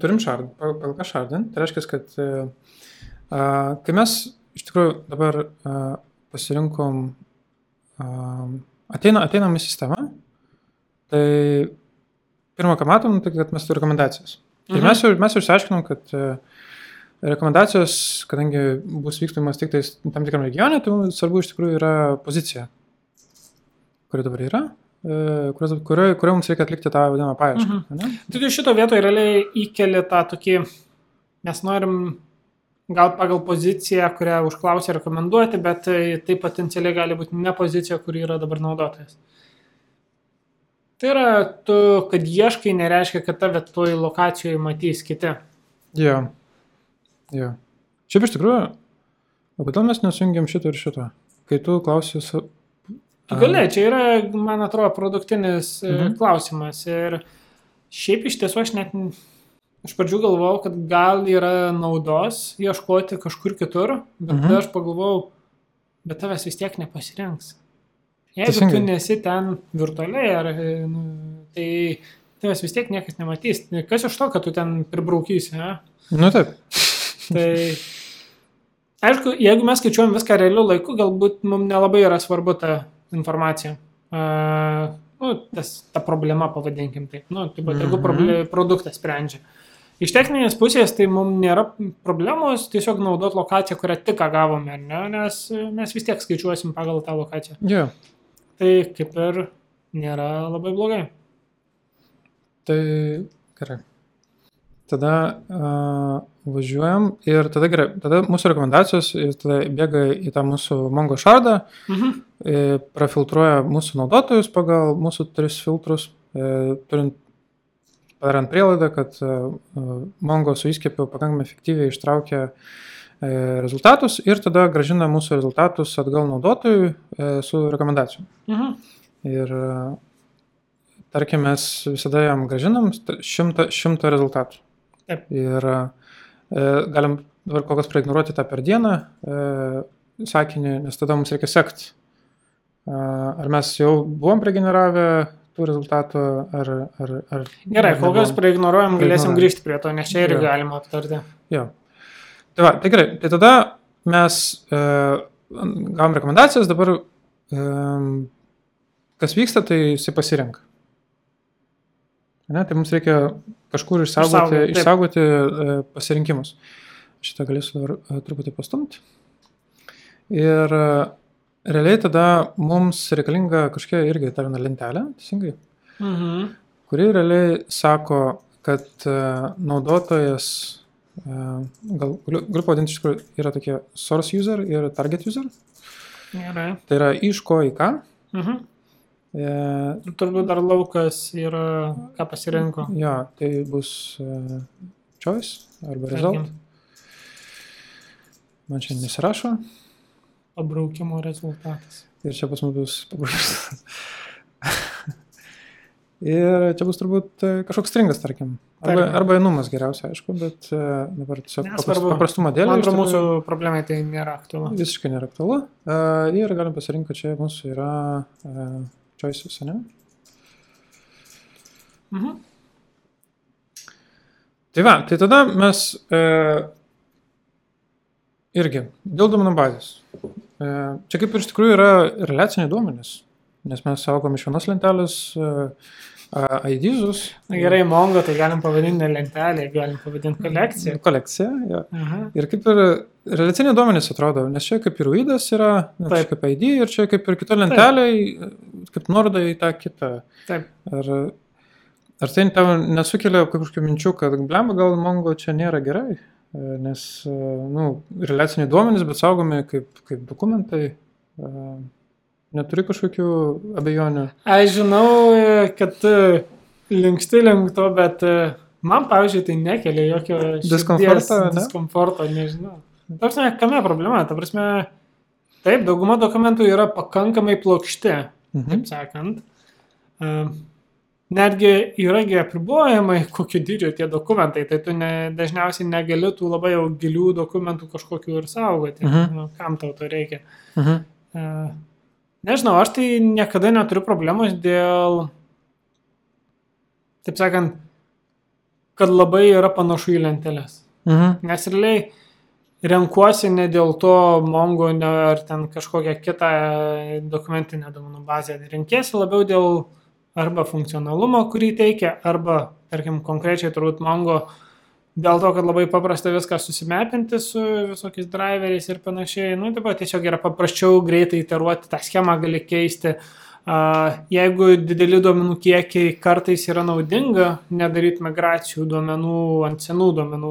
Turim šardą, pagal ką šardint. Tai reiškia, kad a, kai mes iš tikrųjų dabar a, pasirinkom, a, ateina, ateinam į sistemą, Tai pirmą, ką matom, tai kad mes turime rekomendacijas. Ir mhm. mes jau, mes jau išsiaiškinom, kad e, rekomendacijos, kadangi bus vykstamas tik tam tikram regione, tai mums svarbu iš tikrųjų yra pozicija, kuri dabar yra, kurioje kurio mums reikia atlikti tą vadinamą paiešką. Mhm. Tai šito vietoje realiai įkeli tą tokį, mes norim gal pagal poziciją, kurią užklausė rekomenduoti, bet tai, tai potencialiai gali būti ne pozicija, kuri yra dabar naudotojas. Tai yra, tu, kad ieškai, nereiškia, kad tave toj lokacijoje matys kiti. Jo. Jo. Šiaip iš tikrųjų, o kodėl mes nesujungiam šito ir šito? Kai tu klausius. Tu gali, čia yra, man atrodo, produktinis e, mhm. klausimas. Ir šiaip iš tiesų aš net iš pradžių galvojau, kad gal yra naudos ieškoti kažkur kitur, bet mhm. aš pagalvojau, bet tavęs vis tiek nepasirinks. Jeigu Teisingai. tu nesi ten virtualiai, ar, e, nu, tai tavęs vis tiek niekas nematys. Kas iš to, kad tu ten pribraukysi, ne? Nu taip. Tai aišku, jeigu mes skaičiuojam viską realiu laiku, galbūt mums nelabai yra svarbu ta informacija. Uh, nu, tas, ta problema, pavadinkim taip. Nu, tai bet jeigu Mhm. proble- produktas sprendžia. Iš techninės pusės tai mums nėra problemos tiesiog naudot lokaciją, kurią tik gavome, ne? nes mes vis tiek skaičiuosim pagal tą lokaciją. Jo. Tai kaip ir nėra labai blogai. Tai gerai. Tada uh, važiuojam ir tada gerai, tada mūsų rekomendacijos ir tada bėga į tą mūsų Mongo šardą, Mhm. prafiltruoja mūsų naudotojus pagal mūsų tris filtrus, e, turint padarant prielaidą, kad e, Mongo su įskiepiu pakankamai efektyviai ištraukia e, rezultatus ir tada gražina mūsų rezultatus atgal naudotojui e, su rekomendacijom. Mhm. Ir e, tarkim, mes visada jam gražinam šimtą, šimtą rezultatų. Taip. Ir e, galim dabar kol kas praignoruoti tą per dieną e, sakinį, nes tada mums reikia sekti. E, ar mes jau buvom pregeneravę tų rezultatų, ar... ar, ar Gerai, kol kas praignoruojam, galėsim grįžti prie to, nes čia irgi galima aptarti. Jo. Tai, va, tai gerai, tai tada mes e, gavom rekomendacijas, dabar e, kas vyksta, tai jisai pasirenka. Ne, tai mums reikia kažkur išsaugoti, Išsaugoti, išsaugoti e, pasirinkimus. Šitą galėsiu dabar e, truputį pastumti. Ir e, realiai tada mums reikalinga kažkokia irgi ta viena lentelė, teisingai, Mhm. kuri realiai sako, kad e, naudotojas, gal galiu pavadinti iš tikrųjų, yra tokie source user ir target user. Gerai. Tai yra iš ko į ką. Mhm. E, Turbūt dar laukas yra, ką pasirinko. jo, tai bus e, choice arba result. Tarkim, Man čia nesirašo. Pabraukimo rezultatas. Ir čia pas mus bus paprastas. [LAUGHS] Ir čia bus turbūt e, kažkoks stringas, tarkim. Arba, arba enumas geriausia, aišku, bet e, dabar tiesiog papras, Nesvarbu. paprastumo dėlį. Man atrodo, mūsų problemai tai nėra aktualu. Visiškai nėra aktualu. Uh, ir galim pasirinkti, kad čia mūsų yra uh, choices, ne? Mhm. Tai va, tai tada mes uh, irgi dėl duomenų bazės. Uh, čia kaip ir iš tikrųjų yra relaciniai duomenys, nes mes saugom iš vienos lentelės uh, uh, ID'us. Na gerai, Mongo, tai galim pavadinti ne lentelę, galim pavadinti kolekciją. Kolekcija. Jo. Aha. Ir kaip ir relaciniai duomenys atrodo, nes čia kaip ir UIDas yra, čia Taip. kaip ID ir čia kaip ir kita lentelė, kaip nuoroda į tą kitą. Taip. Ar, ar tai tau nesukelia kažkokių minčių, kad blemba gal Mongo čia nėra gerai, E, nes, e, nu, relaciniai duomenys, bet saugomi kaip, kaip dokumentai. E, Neturi kažkokių abejonių. Aš žinau, kad tu linksti link to, bet e, man, pavyzdžiui, tai nekelia jokio Diskomforto, ne? diskomforto, nežinau. Ta prasme, kame problema? Ta prasme, taip, dauguma dokumentų yra pakankamai plokšti, Mhm. taip sakant. E, Netgi yragi apribojimai, kokio dydžio tie dokumentai, tai tu ne, dažniausiai negali tų labai jau gilių dokumentų kažkokių ir saugoti. Mhm. Nu, kam tau to reikia? Mhm. E, Nežinau, aš tai niekada neturiu problemos dėl, taip sakant, kad labai yra panašu į lenteles. Mhm. Nes realiai renkuosi ne dėl to Mongo ne, ar ten kažkokią kitą dokumentinę duomenų bazę. Renkiesi labiau dėl arba funkcionalumo, kurį teikia, arba, tarkim, konkrečiai turbūt Mongo dėl to, kad labai paprasta viską susimepinti su visokiais driveriais ir panašiai. Nu, taip pat tiesiog yra paprasčiau greitai iteruoti, tą schemą gali keisti. Uh, jeigu dideli duomenų kiekiai kartais yra naudinga, nedaryti migracijų duomenų ant senų duomenų.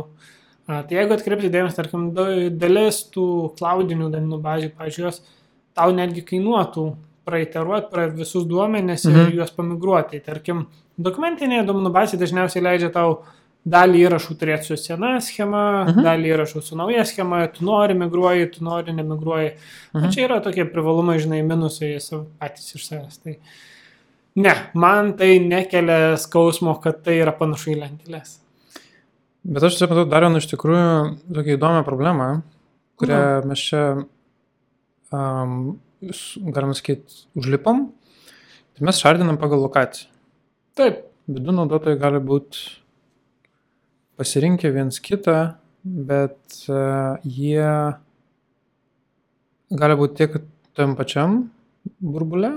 Uh, tai jeigu atkreipti dėmesį, tarkim, da- dalis tų cloudinių duomenų bazių, pažiūrėjau, jos tau netgi kainuotų praiteruoti pra visus duomenis ir Mhm. juos pamigruoti. Tarkim, dokumentinėje duomenų bazėje dažniausiai leidžia tau dalį įrašų turėti su sena schema, Mhm. dalį įrašų su nauja schema, tu nori migruoji, tu nori nemigruoji. Mhm. Mhm. Čia yra tokie privalumai, žinai, minusai patys iš savęs. Tai ne, man tai nekelia skausmo, kad tai yra panašu į lentelės. Bet aš čia matau dar vieną iš tikrųjų tokią įdomią problemą, kurią mes čia um, galima sakyti, užlipom, tai mes šardinam pagal lokaciją. Taip, Vidų naudotojai gali būti pasirinkę viens kitą, bet uh, jie gali būti tiek tam pačiam burbule,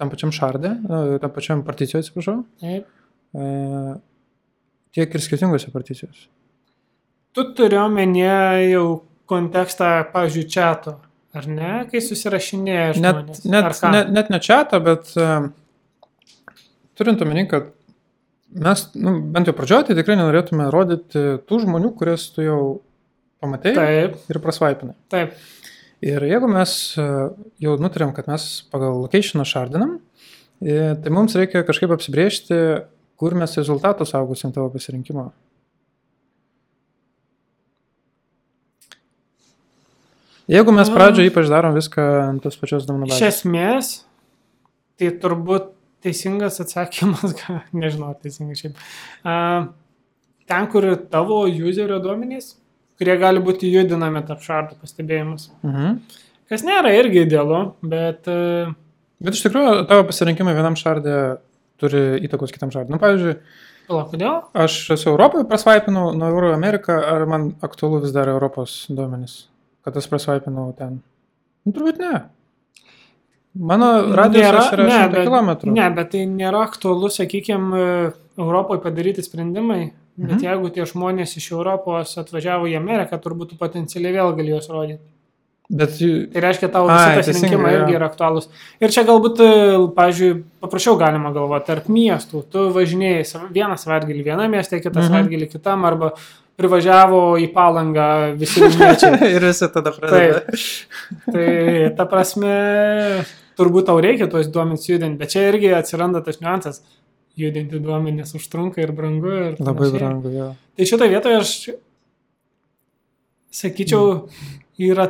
tam pačiam šardė, uh, tam pačiam particijoje, atsiprašau, taip. uh, tiek ir skirtingose particijose. Tu turi omenyje jau kontekstą, pavyzdžiui, čato, ar ne, kai susirašinėja Net, žmonės. net, ką? net, net ne čia, bet uh, turint omeny, kad mes, nu, bent jau pradžioje, tai tikrai nenorėtume rodyti tų žmonių, kurias tu jau pamatai Taip, ir prasvaipinai. taip. Ir jeigu mes e, jau nutarėm, kad mes pagal locationą šardinam, e, tai mums reikia kažkaip apsibriežti, kur mes rezultatų saugosim tavo pasirinkimo. Jeigu mes pradžioje ypač darom viską ant tos pačios duomenų Iš bazės. esmės, tai turbūt teisingas atsakymas, [LAUGHS] nežinau, ar teisingai šiaip. A, ten, kur tavo userio duomenys, kurie gali būti judinami tarp šardų pastebėjimus. Mhm. Kas nėra irgi idealu, bet a, Bet iš tikrųjų tavo pasirinkimai vienam šardė turi įtakos kitam šardui. Nu, pavyzdžiui, palauk, kodėl? aš esu Europoje, prasvaipinau nuo Euro Ameriką, ar man aktualu vis dar Europos duomenys, kad aš prasvaipinau ten? Nu, turbūt ne. Mano radijas yra 100 bet, km. ne, bet tai nėra aktualu, sakykime, Europoje padaryti sprendimai. Bet Mhm. jeigu tie žmonės iš Europos atvažiavo į Ameriką, turbūt tu potencialiai vėl gali juos rodyti. Bet Tai reiškia, Ai, visi pasirinkimai irgi yra aktualūs. Ir čia galbūt, pavyzdžiui, paprasčiau galima galvoti, tarp miestų. Tu važinėjai vieną savaitgalį vieną miestą, kitą Mhm. savaitgalį kitam, arba privažiavo į palangą visi vilniečiai. [LAUGHS] ir visi tada pradeda. tai ta prasme, turbūt tau reikia tuos duomenys judinti, bet čia irgi atsiranda tas niuansas. Judinti duomenys užtrunka ir brangu. Ir Labai panašiai. brangu, jo. Tai šitoje vietoje aš sakyčiau, yra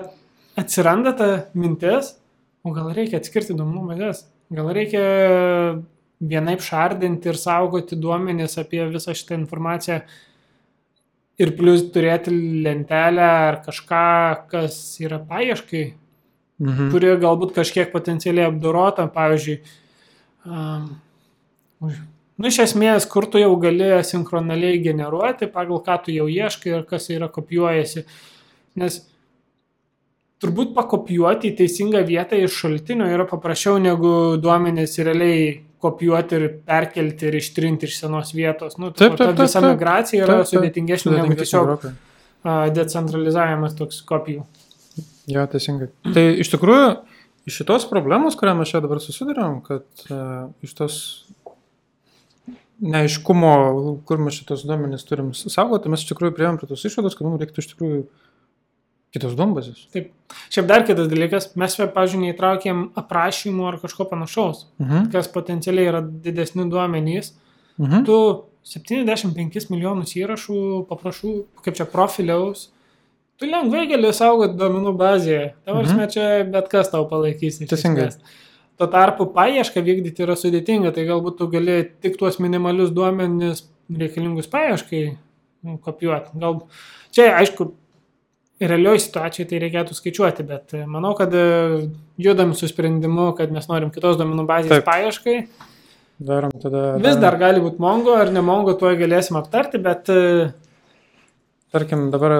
atsiranda ta mintis, o gal reikia atskirti duomenų bazės, gal reikia vienaip šardinti ir saugoti duomenis apie visą šitą informaciją ir plus turėti lentelę ar kažką, kas yra paieškai, Mhm. kuri galbūt kažkiek potencialiai apdorota, pavyzdžiui. Um, nu, iš esmės, kur tu jau gali sinchronaliai generuoti, pagal ką tu jau ieškai ir kas yra kopijuojasi. Nes turbūt pakopijuoti į teisingą vietą iš šaltinio yra paprasčiau negu duomenys realiai kopijuoti ir perkelti ir ištrinti iš senos vietos. Nu, Taip, ta taip, taip, visa taip. migracija yra sudėtingesnė negu tiesiog gerokai. a, decentralizavimas toks kopijų. Jo, teisingai. Tai iš tikrųjų, iš šitos problemos, kurią mes čia dabar susidurėm, kad uh, iš tos neaiškumo, kur mes šitos duomenys turim saugoti, mes iš tikrųjų prieėm prie tos išvados, kad mums reiktų iš tikrųjų kitos duombazės. Šiaip dar kitas dalykas, mes, pavyzdžiui, neįtraukėm aprašymų ar kažko panašaus, Mhm. kas potencialiai yra didesni duomenys. Mhm. Tu 75 milijonus įrašų paprašau, kaip čia profiliaus, tu lengvai gali saugoti duomenų bazėje. Tavars Mhm. čia bet kas tau palaikys. Teisingai. Tuo tarpu paiešką vykdyti yra sudėtinga, tai galbūt tu gali tik tuos minimalius duomenis reikalingus paieškai nu, kopijuoti. Gal čia, aišku, realioje situacijoje tai reikėtų skaičiuoti, bet e, manau, kad e, judam su sprendimu, kad mes norim kitos duomenų bazės Taip. paieškai. Darom tada. Vis dar gali būti Mongo ar ne Mongo, tuo galėsim aptarti, bet e, Tarkim, dabar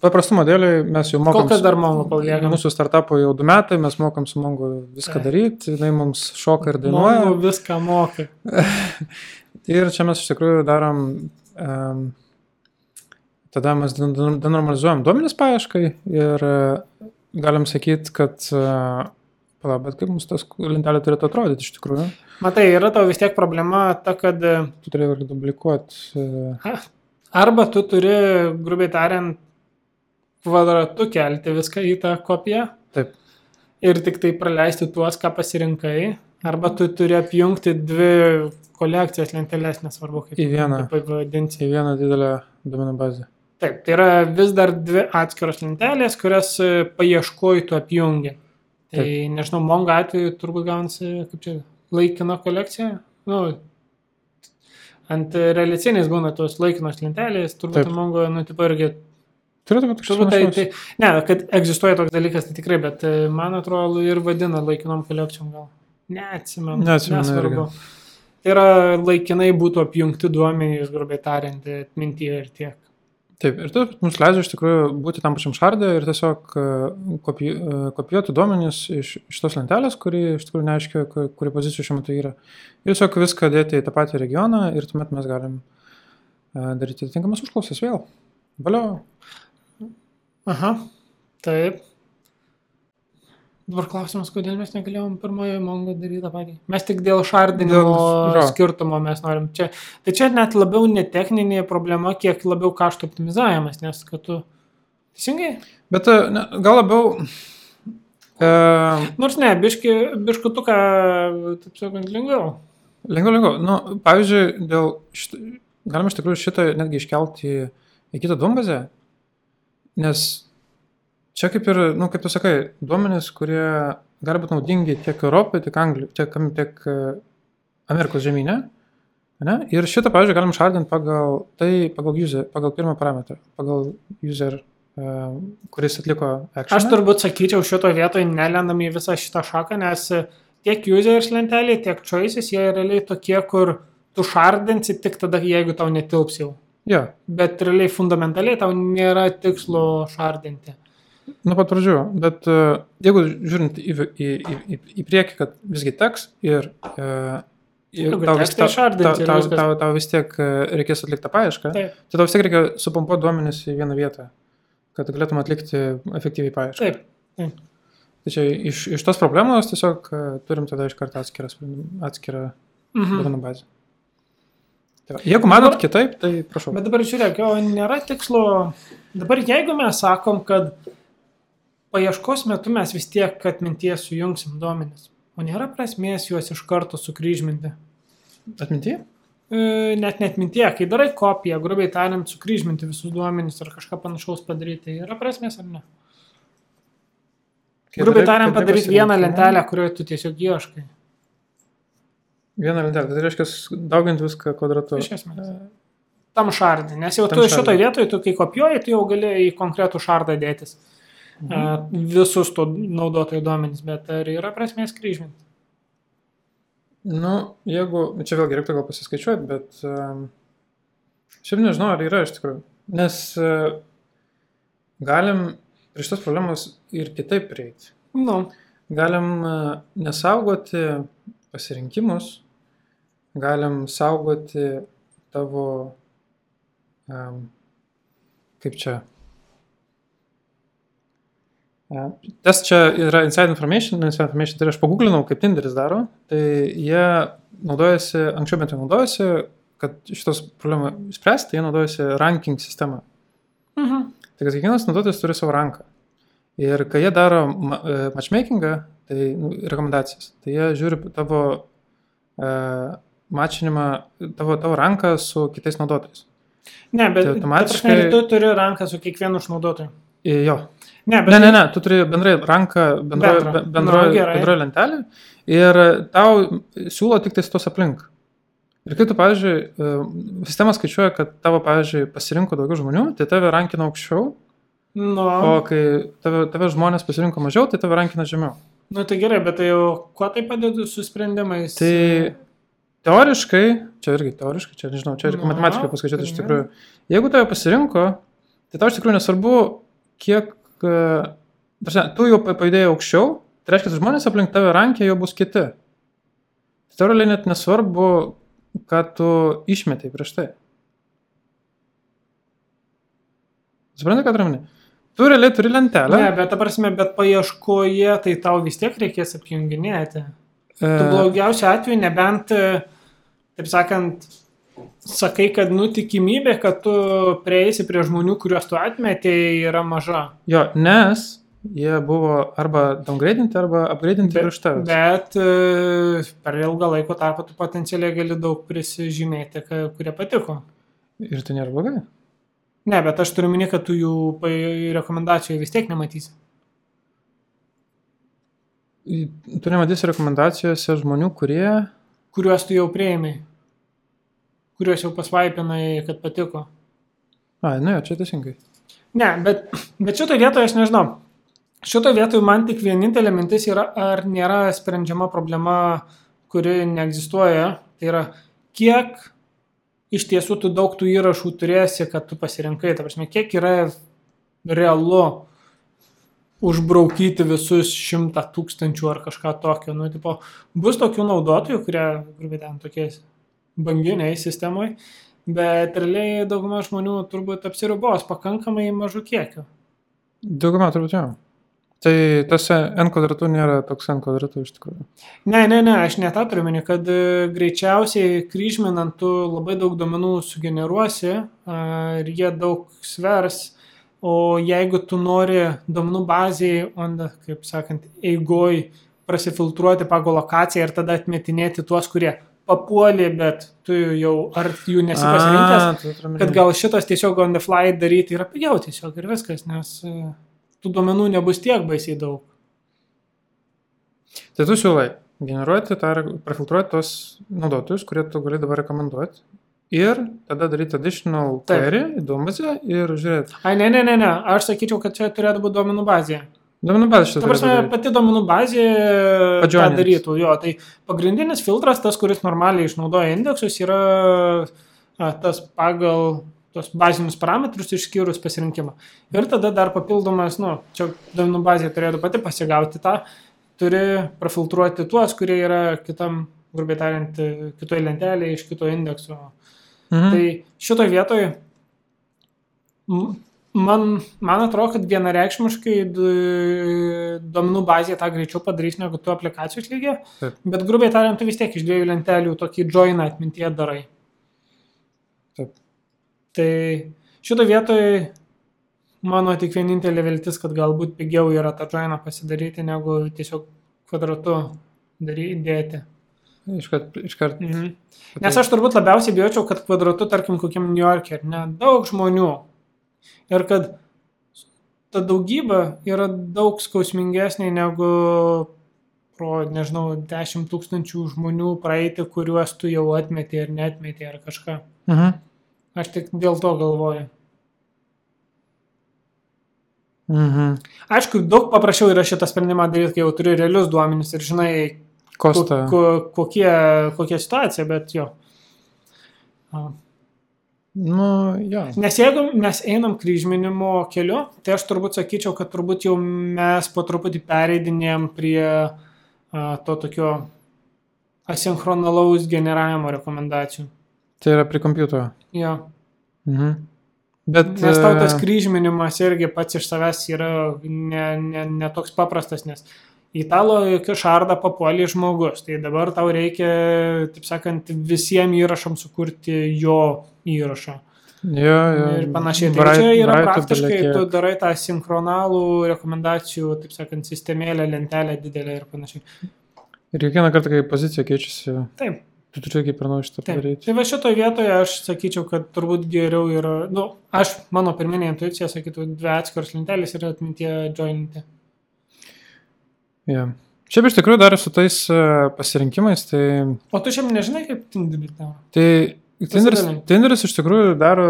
paprastumo dėliai mes jau kol mokam. kas dar Mongo paliekam. Mūsų startupų jau du metai, mes mokam su Mongo viską Taip. daryti, jinai mums šoka ir dainuoja. Mongo viską moka. [LAUGHS] Ir čia mes iš tikrųjų darom, um, tada mes den- den- denormalizuojam duomenis paieškai ir uh, galim sakyti, kad, uh, pala, bet kaip mums tas lentelė turėtų atrodyti iš tikrųjų. Matai, yra tau vis tiek problema ta, kad e, Tu duplikuoti. Uh, arba tu turi, grubiai tariant, kvadratu kelti viską į tą kopiją taip, ir tik tai praleisti tuos, ką pasirinkai, arba tu turi apjungti dvi kolekcijas lentelės, nesvarbu kaip Į vieną. kaip vadinsi. į vieną didelę duomenų bazę. Taip, tai yra vis dar dvi atskiros lentelės, kurias e, paieškoj tu apjungi. Tai Taip. nežinau, Mongo atveju turbūt gaunasi, kaip čia, laikina kolekcija. Nu, ant realicinės būna tos laikinos lentelės, turbūt Taip. Mongo, nu, tipo irgi Turėtų būti Turbūt tai, kažkas. tai, ne, kad egzistuoja toks dalykas, tai tikrai, bet e, man atrodo ir vadina laikinom kolekcijom gal. Neatsimenu. Neatsimenu nesvarbu. Tai yra laikinai būtų apjungti duomenys, grubiai tariant, atmintyje ir tiek. Taip, ir tai mums leidžia iš tikrųjų būti tam pačiam šardė ir tiesiog e, kopi, e, kopijuoti duomenys iš, iš tos lentelės, kuri iš tikrųjų neaiškia, ku- kuri pozicija šiuo metu yra. Ir tiesiog viską dėti į tą patį regioną ir tuomet mes galim e, daryti atitinkamas užklausas vėl. Valio. Aha, taip. Dabar klausimas, kodėl mes negalėjom pirmojo mongo daryti tą patį. Mes tik dėl šardinimo Dėl- skirtumo mes norim čia. Tai čia net labiau ne techninė problema, kiek labiau kaštų optimizavimas, nes kad tu... Teisingai? Bet ne, gal labiau. E, Nors ne, biški, biškutuką, taip sakant, lengviau. lengviau, lengviau. Nu, pavyzdžiui, dėl šit, galima iš tikrųjų šitą netgi iškelti į kitą duombazę, nes čia kaip ir, nu, kaip tu sakai, duomenys, kurie gali būti naudingi tiek Europai, tiek Anglijai, tiek, tiek e, Amerikos žemynė. Ne? Ir šitą, pavyzdžiui, galim šardinti pagal tai, pagal, user, pagal pirmą parametrą, pagal user, uh, kuris atliko action. Aš turbūt sakyčiau šito vietoje nelendam į visą šitą šaką, nes tiek users lentelė, tiek choices, jie realiai tokie, kur tu šardinsi tik tada, jeigu tau netilps jau. Jo, Bet realiai fundamentaliai tau nėra tikslo šardinti. Nuo pat pradžių. Bet uh, jeigu žiūrint į, į, į, į, priekį, kad visgi teks ir uh, Jeigu tau, vis, ir tau, viskas. tau, tau vis tiek e, reikės atlikti tą paiešką, Taip, tai tau vis tiek reikia supompuoti duomenis į vieną vietą, kad galėtum atlikti efektyviai paiešką. taip. Tai čia iš, iš tos problemos tiesiog e, turim tada iš karto atskirą, atskirą Mhm. duomenų bazę. Tai va, jeigu manot Dabar- kitaip, tai prašau. Bet dabar žiūrėk, o nėra tikslo. Dabar jeigu mes sakom, kad paieškos metu mes vis tiek atminties sujungsim duomenis, o nėra prasmės juos iš karto sukryžminti. Atminti? E, Net net mintie, kai darai kopiją, grubiai tariant, sukryžminti visus duomenys ar kažką panašaus padaryti, yra prasmės ar ne? Kai Grubiai tariant, padaryti vieną lentelę, kurioje tu tiesiog ieškai. Vieną lentelę, tai reiškia dauginti viską kvadratu. Iš esmės. Tam šardai, nes jau Tam tu šardai. šitoje vietoje, tu kai kopijuoji, tu jau gali į konkretų šardą dėtis. Mhm. E, Visus to naudotojų duomenys, bet ar yra prasmės kryžminti? Nu, jeigu, čia vėlgi reiktų gal pasiskaičiuoti, bet um, šiaip nežinau, ar yra iš tikrųjų. Nes uh, galim prie šitos problemos ir kitaip prieiti. Nu, Galim uh, nesaugoti pasirinkimus, galim saugoti tavo, um, kaip čia. Tas čia yra inside information, inside information, tai aš paguglinau, kaip Tinderis daro, tai jie naudojasi, anksčiau bent jau naudojasi, kad šitos problemą spręsti, jie naudojasi ranking sistemą. mhm. Tai kad kiekvienas naudotojas turi savo ranką. Ir kai jie daro e, matchmakingą, tai nu, rekomendacijas, tai jie žiūri tavo uh, mačinimą, tavo, tavo ranką su kitais naudotojais. ne, bet Tai automatiškai- ta prasme, tu turi ranką su kiekvienu išnaudotoju. Jo. Ne, bet Ne, ne, ne, tu turi bendrai ranką bendroje Bendrą. be- bendroje Nu, gerai. bendroje lentelėje ir tau siūlo tik tais tos aplink. Ir kai tu, pavyzdžiui, e, sistema skaičiuoja, kad tavo, pavyzdžiui, pasirinko daugiau žmonių, tai tave rankina aukščiau, Nu, o kai tave, tave žmonės pasirinko mažiau, tai tave rankina žemiau. nu, tai gerai, bet tai jau kuo tai padeda su sprendimais? Tai teoriškai, čia irgi teoriškai, čia nežinau, čia reikia Na, matematiškai paskaičiuoti iš tai tikrųjų. Jeigu tave pasirinko, tai tau iš tikrųjų nesvarbu, kiek, prasme, tu jau pa- pajudėjai aukščiau, tai reiškia, žmonės aplink tave rankė jau bus kiti. Tai realiai net nesvarbu, ką tu išmetai prieš tai. Suprantate, ką turiu omeny? Tu realiai turi lentelę. Ne, bet ta prasme, bet paieškoje tai tau vis tiek reikės apjunginėti. Tu e, blogiausiu atveju, nebent, e, taip sakant, sakai, kad nu tikimybė, kad tu prieisi prie žmonių, kuriuos tu atmetėjai, yra maža. Jo, nes jie buvo arba downgradinti, arba upgradinti Bet, prieš tave. bet e, per ilgą laiko tarpą tu potencialiai gali daug prisižymėti, kurie patiko. Ir tai nėra blogai. Ne, bet aš turiu minėti, kad tu jų rekomendacijų vis tiek nematysi. Tu nematysi rekomendacijose žmonių, kurie... Kuriuos tu jau prieimai. Kuriuos jau pasvaipinai, kad patiko. A, nu jo, čia teisingai. Ne, bet, bet šitoje vietoje aš nežinau. Šitoje vietoje man tik vienintelė mintis yra, ar nėra sprendžiama problema, kuri neegzistuoja. Tai yra, kiek iš tiesų tu daug tų įrašų turėsi, kad tu pasirinkai. Ta prasme, kiek yra realu užbraukyti visus šimtą tūkstančių ar kažką tokio. Nu, tipo, bus tokių naudotojų, kurie, grubiai ten, tokie banginiai sistemoje, bet realiai dauguma žmonių turbūt apsiribos pakankamai mažų kiekių. Dauguma turbūt jau. Tai tas n kvadratų nėra toks n kvadratų iš tikrųjų. Ne, ne, ne, aš net tą turiu meni, kad e, greičiausiai kryžminant tu labai daug duomenų sugeneruosi ir jie daug svers O jeigu tu nori duomenų bazėje, on, kaip sakant, eigoj prasifiltruoti pagal lokaciją ir tada atmetinėti tuos, kurie papuolė, bet tu jau ar jų nesi pasirinkęs, kad gal šitas tiesiog on the fly daryti yra pigiau tiesiog ir viskas, nes e, tų duomenų nebus tiek baisiai daug. Tai tu siūlai generuoti, tą, prafiltruoti tos naudotojus, kurie tu gali dabar rekomenduoti ir tada daryti additional query duombazę ir žiūrėti. Ai, ne, ne, ne, ne, aš sakyčiau, kad čia turėtų būti duomenų bazė. Duomenų bazė šitą. Ta prasme, pati duomenų bazė tą darytų, jo, tai pagrindinis filtras, tas, kuris normaliai išnaudoja indeksus, yra a, tas pagal tos bazinius parametrus išskyrus pasirinkimą. Ir tada dar papildomas, nu, čia duomenų bazė turėtų pati pasigauti tą, turi prafiltruoti tuos, kurie yra kitam, grubiai tariant, kitoje lentelėje iš kito indekso Mhm. Tai šitoje vietoje man, man atrodo, kad vienareikšmiškai duomenų bazė tą greičiau padarys negu tu aplikacijos lygiai, bet grubiai tariant, tu vis tiek iš dviejų lentelių tokį joiną atmintie darai. Taip. Tai šitoje vietoje mano tik vienintelė viltis, kad galbūt pigiau yra tą joiną pasidaryti, negu tiesiog kvadratu dėti. Iškart. iškart. Mhm. Nes aš turbūt labiausiai bijočiau, kad kvadratu, tarkim, kokiam New York'e, ne, daug žmonių. Ir kad ta daugybė yra daug skausmingesnė negu pro, nežinau, 10 tūkstančių žmonių praeiti, kuriuos tu jau atmeti ar netmeti ar kažką. Mhm. Aš tik dėl to galvoju. Mhm. Aišku, daug paprasčiau yra šitą sprendimą daryti, kai jau turi realius duomenis ir žinai. Ko, ko, kokie, kokia situacija, bet jo. Nu, jo. Nes jeigu mes einam kryžminimo keliu, tai aš turbūt sakyčiau, kad turbūt jau mes po truputį pereidinėjom prie a, to tokio asinchronalaus generavimo rekomendacijų. Tai yra prie kompiuterio. Jo. Mhm. Bet, nes tau tas kryžminimas irgi pats iš savęs yra ne, ne, ne toks paprastas, nes į tą šardą papuolė žmogus. Tai dabar tau reikia, taip sakant, visiems įrašams sukurti jo įrašą. Jo, jo. Ir panašiai. Tai čia yra praktiškai, tu darai tą sinchronalų rekomendacijų, taip sakant, sistemėlę, lentelę didelę ir panašiai. Ir kiekvieną kartą, kai pozicija keičiasi. Taip. Tu turi kaip ir nuo šitą padaryti. Tai va šitoje vietoje aš sakyčiau, kad turbūt geriau yra, na, nu, aš, mano pirminė intuicija, sakytų, dvi atskiros lentelės ir atmintie jointi. Ja. Šiaip iš tikrųjų dar su tais e, pasirinkimais, tai... O tu šiaip nežinai, kaip Tinderis daro? Tai Tinderis, Tinderis iš tikrųjų daro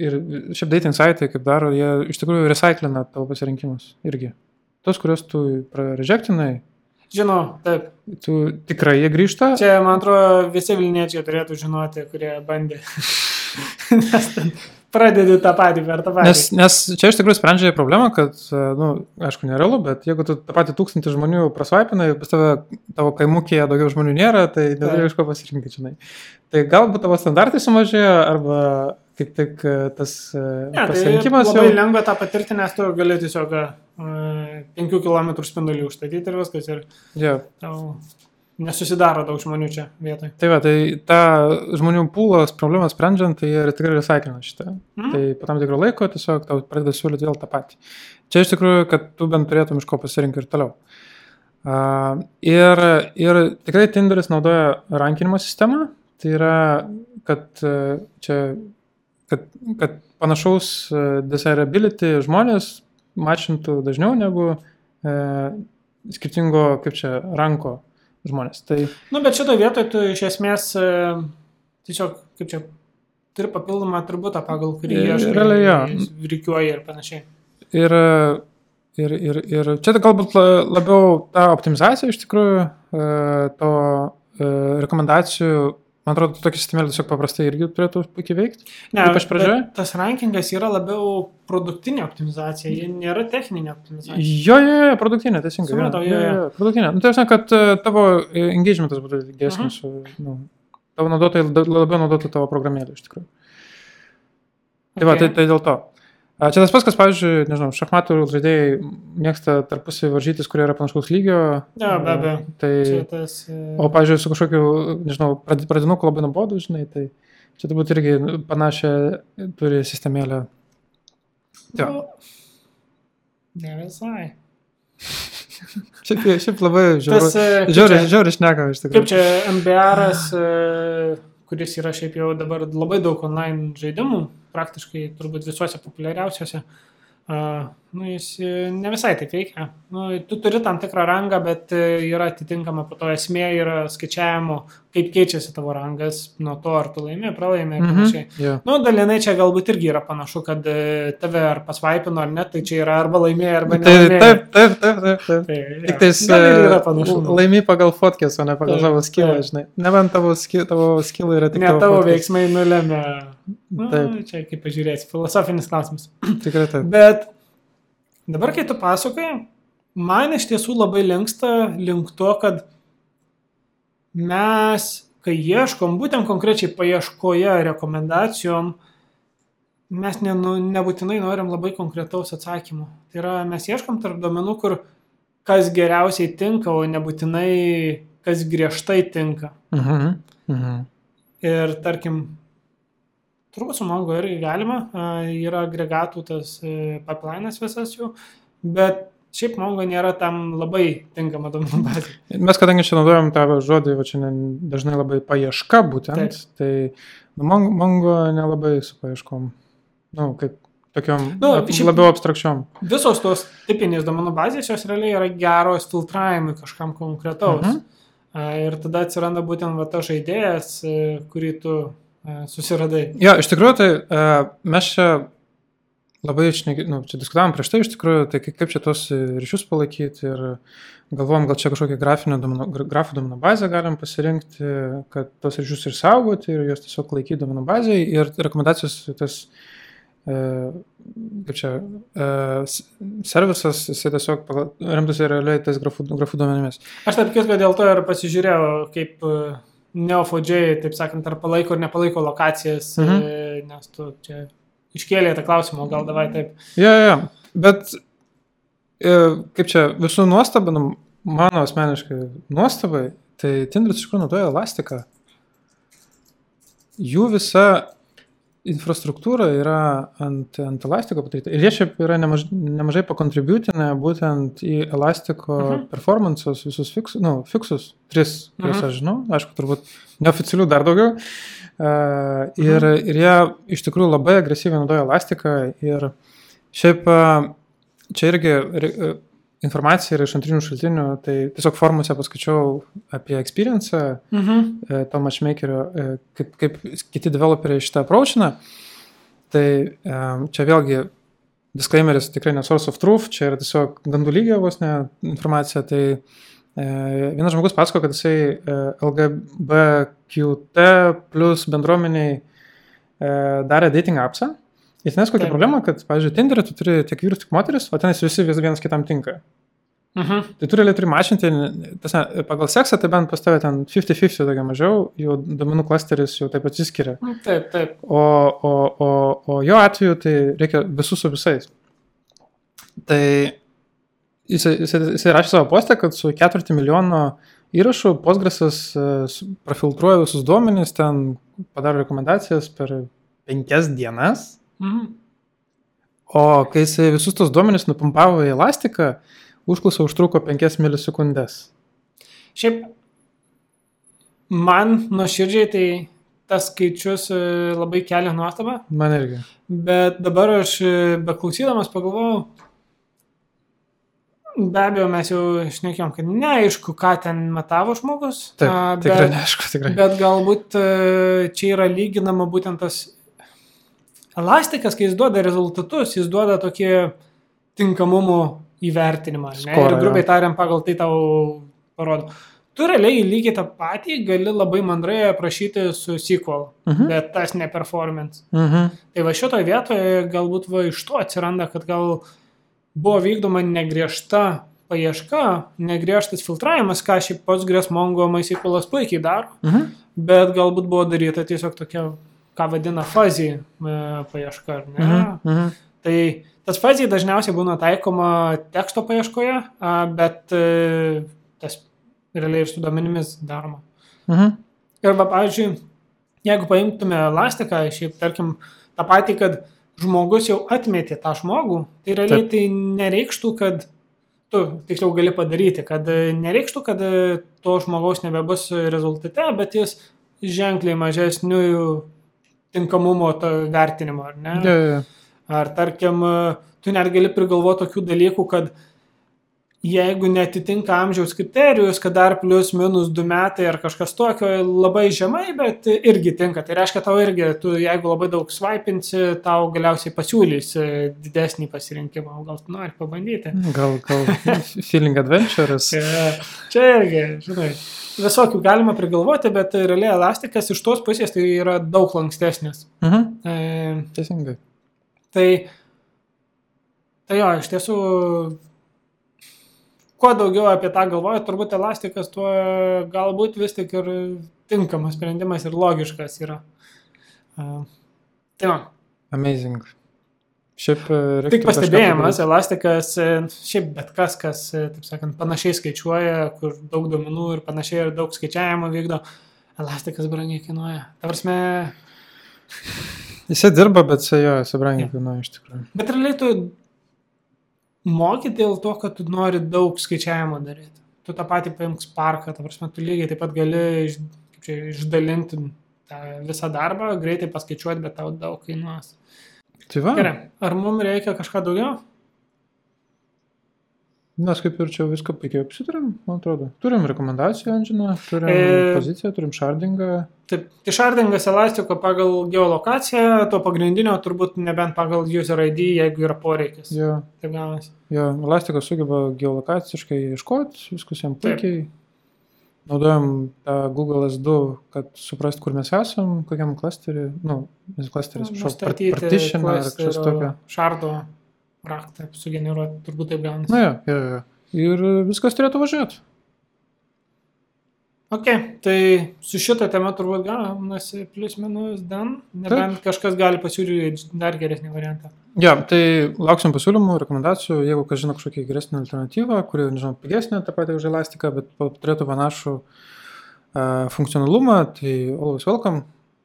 ir šiaip dating saitai, kaip daro, jie iš tikrųjų recyklina tavo pasirinkimus irgi. Tos, kuriuos tu prarežektinai. Žinau, taip. Tu tikrai jie grįžta? Čia, man atrodo, visi Vilniečiai turėtų žinoti, kurie bandė. [LAUGHS] Pradedi tą patį per tą patį. Nes, nes čia iš tikrųjų sprendžia problemą, kad, na, nu, aišku, nerealu, bet jeigu tu tą patį tūkstantį žmonių prasvaipinai, pas tave tavo kaimukėje daugiau žmonių nėra, tai neturi iš ko pasirinkti, žinai. Tai galbūt tavo standartai sumažėjo, arba kaip tik e, tas e, ne, pasirinkimas. Tai labai jau... lengva tą patirti, nes tu gali tiesiog 5 km spindulį užstatyti ir viskas. Ir yeah. tau Nesusidaro daug žmonių čia vietoje. Tai va, tai tą žmonių pūlos problemą sprendžiant, tai jie tikrai recyklina šitą. Mm. Tai po tam tikro laiko tiesiog tau pradeda siūlyti vėl tą patį. Čia iš tikrųjų, kad tu bent turėtum iš ko pasirinkti ir toliau. Uh, ir, ir tikrai Tinderis naudoja rankinimo sistemą. Tai yra, kad čia, kad, kad panašaus desirability žmonės mačintų dažniau negu uh, skirtingo, kaip čia, ranko žmonės. Tai... Nu, bet šitoje vietoje tu iš esmės e, tiesiog, kaip čia, turi papildomą atributą, pagal kurį ieškai, reikiuoji ir panašiai. Ir, ir, ir, ir čia galbūt la- labiau ta optimizacija iš tikrųjų e, to e, rekomendacijų, man atrodo, tokia sistemėlė tiesiog paprastai irgi turėtų puikiai veikti. Ne, Ypač pradžioje? Tas rankingas yra labiau produktinė optimizacija, ji nėra techninė optimizacija. Jo, jo, jo, produktinė, teisingai. Supratau, jo, jo. Produktinė. Nu, tai žinai, kad e, tavo e, engagementas būtų didesnis, nu, tavo naudotojai la- labiau naudotų tavo programėlę iš tikrųjų. Tai va, tai, Okay. tai dėl to. Čia tas pats, kas, pavyzdžiui, nežinau, šachmatų žaidėjai mėgsta tarpusavį varžytis, kurie yra panašaus lygio. Jo, be abejo. Tai, Čia tas, e, o, pavyzdžiui, su kažkokiu, nežinau, prad- pradinuku labai nuobodu, žinai, tai čia turbūt irgi panašią turi sistemėlę. Nu, Ne visai. [LAUGHS] Šiaip, šiaip labai žiauriai. e, Žiauriai, čia- žiauriai šneka iš tikrųjų. Kaip čia MBR, kuris yra šiaip jau dabar labai daug online žaidimų, praktiškai turbūt visuose populiariausiuose, uh, nu, jis e, ne visai taip veikia. Nu, tu turi tam tikrą rangą, bet e, yra atitinkama po to esmė, yra skaičiavimo, kaip keičiasi tavo rangas nuo to, ar tu laimė, pralaimė ir panašiai. Mhm. Jo. Nu, dalinai čia galbūt irgi yra panašu, kad e, tave ar pasvaipino ar ne, tai čia yra arba laimėjo, arba Tai nelaimėjo. taip, taip, taip, taip. taip. Tai, jo. Tik tais ir laimi pagal fotkės, o ne pagal Taip, savo skillą, taip. žinai. Nebent tavo, ski, tavo skillai yra tik Ne tavo fotkės. veiksmai nulėmė. Nu, Taip. čia kaip pažiūrėsi, filosofinis klausimas. Tikrai taip. Bet dabar, kai tu pasakoji, man iš tiesų labai linksta link to, kad mes, kai ieškom, būtent konkrečiai paieškoje rekomendacijom, mes ne, nu, nebūtinai norim labai konkretaus atsakymo. Tai yra, mes ieškom tarp domenų, kur kas geriausiai tinka, o nebūtinai kas griežtai tinka. Mhm. Mhm. Ir tarkim, turbūt su Mongo irgi galima, yra agregatų tas e, pipeline'as visas jų, bet šiaip Mongo nėra tam labai tinkama duomenų [LAUGHS] bazė. Mes kadangi čia naudojam tą žodį, va čia dažnai labai paieška būtent, Taip. tai nu, Mon- Mongo nelabai su paieškom. Nu, kaip tokiom Nu, šiaip- labiau abstrakčiom. Visos tos tipinės duomenų bazės jos realiai yra geros filtravimui kažkam konkretaus. Mhm. Ir tada atsiranda būtent va tas žaidėjas, e, kurį tu susiradai. Jo, iš tikrųjų, tai uh, mes čia labai šneki, nu, čia diskutavom prieš tai, iš tikrųjų, tai kaip, čia tos ryšius palaikyti ir galvom, gal čia kažkokią gra- grafų duomenų bazę galim pasirinkti, kad tos ryšius ir saugoti ir juos tiesiog laikyti duomenų bazėje ir rekomendacijos tas uh, kaip čia, servisas, jisai tiesiog remtųsi realiai tais grafų, grafų duomenimis. Aš taip kitką dėl to ir pasižiūrėjau, kaip e, Neo4j, taip sakant, ar palaiko ar nepalaiko lokacijas, Mhm. mhm. nes tu čia iškėlė tą klausimą, gal davai taip. Jo, jo, jo. bet e, kaip čia visų nuostaba, nu, mano asmeniškai nuostabai, tai Tinderis iš tikrųjų naudoja elastiką. Jų visa infrastruktūra yra ant, ant elastiko padaryta. Ir jie šiaip yra nemaž, nemažai pakontributinę būtent į elastiko Mhm. mhm. performances, visus fiks, nu, fiksus, tris, kuriuos Mhm. aš žinau, aišku, turbūt neoficialių dar daugiau. Uh, ir, Mhm. ir jie iš tikrųjų labai agresyviai naudoja elastiką ir šiaip uh, čia irgi uh, informacija yra iš antrinių šaltinių, tai tiesiog formuose paskaičiau apie experience Mhm. e, to matchmakerio, e, kaip, kaip kiti developeriai šitą approachina. Tai e, čia vėlgi disclaimeris tikrai ne source of truth, čia yra tiesiog gandų lygio vos ne informacija. Tai vienas žmogus pasako, kad jisai LGBTQT plus bendruomeniai darė dating appsą. Ir tenais kokia problema, kad, pavyzdžiui, Tinderį tu turi tiek vyrus, tiek moteris, o tenais visi vis vienas kitam tinka. Mhm. Tai turi realiai turi mažinti, tasne, pagal seksą tai bent pas tave ten 50-50 tokia mažiau, jau domenų klasteris jau taip atsiskiria. Nu, Taip, taip. O, o, o, o jo atveju tai reikia visus su visais. Tai jisai, jisai, jisai rašė savo postę, kad su ketvirtį milijono įrašų Postgresas e, profiltruoja visus duomenys, ten padaro rekomendacijas per penkias dienas. Mhm. O kai jisai visus tos duomenys nupumpavo į elastiką, užklausa užtruko 5 milisekundės. Šiaip man nuoširdžiai tai tas skaičius e, labai kelia nuostabą, Man irgi. bet dabar aš e, beklausydamas pagalvojau, be abejo mes jau šnekėjom, kad neaišku, ką ten matavo žmogus. Taip, a, tikrai bet, neaišku, tikrai. bet galbūt e, čia yra lyginama būtent tas elastikas, kai jis duoda rezultatus, jis duoda tokį tinkamumo įvertinimą. Skorą, ir grubiai tariant, pagal tai tau parodo. Tu realiai lygiai tą patį gali labai mandrai aprašyti su SQL, Mhm. bet tas ne performance. Mhm. Tai va šitoje vietoje galbūt va iš to atsiranda, kad gal buvo vykdoma negriežta paieška, negriežtas filtravimas, ką šiaip pats Grėsmongo MySQL puikiai daro, Mhm. bet galbūt buvo daryta tiesiog tokia, ką vadina fuzzy e, paieška, ar ne? Mhm. Mhm. Tai tas fuzzy dažniausiai būna taikoma teksto paieškoje, bet e, tas realiai ir su duomenimis daroma. Mhm. Ir va, pavyzdžiui, jeigu paimtume elastiką, šiaip tarkim, tą patį, kad žmogus jau atmetė tą žmogų, tai realiai Taip. tai nereikštų, kad tu tiksliau gali padaryti, kad e, nereikštų, kad to žmogaus nebebus rezultate, bet jis ženkliai mažesnių tinkamumo vertinimo, ar ne? Jo, jo. Ar tarkim, tu net gali prigalvoti tokių dalykų, kad jeigu netitinka amžiaus kriterijus, kad dar plus minus 2 metai ar kažkas tokio labai žemai, bet irgi tinka. Tai reiškia, tau irgi, tu jeigu labai daug svaipinsi, tau galiausiai pasiūlys didesnį pasirinkimą, o gal tu nori pabandyti. Gal, gal feeling adventures. [LAUGHS] Čia, čia irgi, žinai, visokių galima prigalvoti, bet realiai elastikas iš tos pusės tai yra daug lankstesnis. Mhm. E, Teisingai. Tai, tai jo, iš tiesų, kuo daugiau apie tą galvoju, turbūt elastikas tuo galbūt vis tik ir tinkamas sprendimas ir logiškas yra. Uh, tai va, Amazing. Šiaip e, tik pastebėjimas, elastikas, e, šiaip bet kas, kas, e, taip sakant, panašiai skaičiuoja, kur daug duomenų ir panašiai ir daug skaičiavimo vykdo, elastikas brangiai kainuoja. Tavarsime, Jisai dirba, bet jisai jo, jisai brangiai kainuoja iš tikrųjų. Bet realiai tu moki dėl to, kad tu nori daug skaičiavimo daryti. Tu tą patį paimk sparką, ta prasme, tu lygiai taip pat gali iš, kaip čia, išdalinti tą visą darbą, greitai paskaičiuoti, bet tau daug kainuos. Tai va, Gerai, ar mums reikia kažką daugiau? Mes kaip ir čia viską puikiai apsitarėm, man atrodo. Turim rekomendacijų engine, turim E, poziciją, turim shardingą. Taip, tai šardingas elastiko pagal geolokaciją, to pagrindinio turbūt nebent pagal user ID, jeigu yra poreikis. Jo, Taip gaunasi. jo, elastikas sugeba geolokaciškai ieškoti, viskas jam Taip. puikiai. Naudojam tą Google S2, kad suprast, kur mes esam, kokiam klasteriui, nu, nes klasteris, kažkoks Nustatyti partition ar kažkas tokio. Šardo raktą sugeneruoti, turbūt taip gaunasi. Na, jo, jo, jo. Ir viskas turėtų važiuoti. Ok, tai su šito tema turbūt gaunasi plus minus dan, nebent kažkas gali pasiūlyti dar geresnį variantą. Ja, tai lauksim pasiūlymų, rekomendacijų, jeigu kas žino kažkokią geresnę alternatyvą, kuri, nežinau, pigesnė, tą patį už elastiką, bet turėtų panašų uh, funkcionalumą, tai always welcome.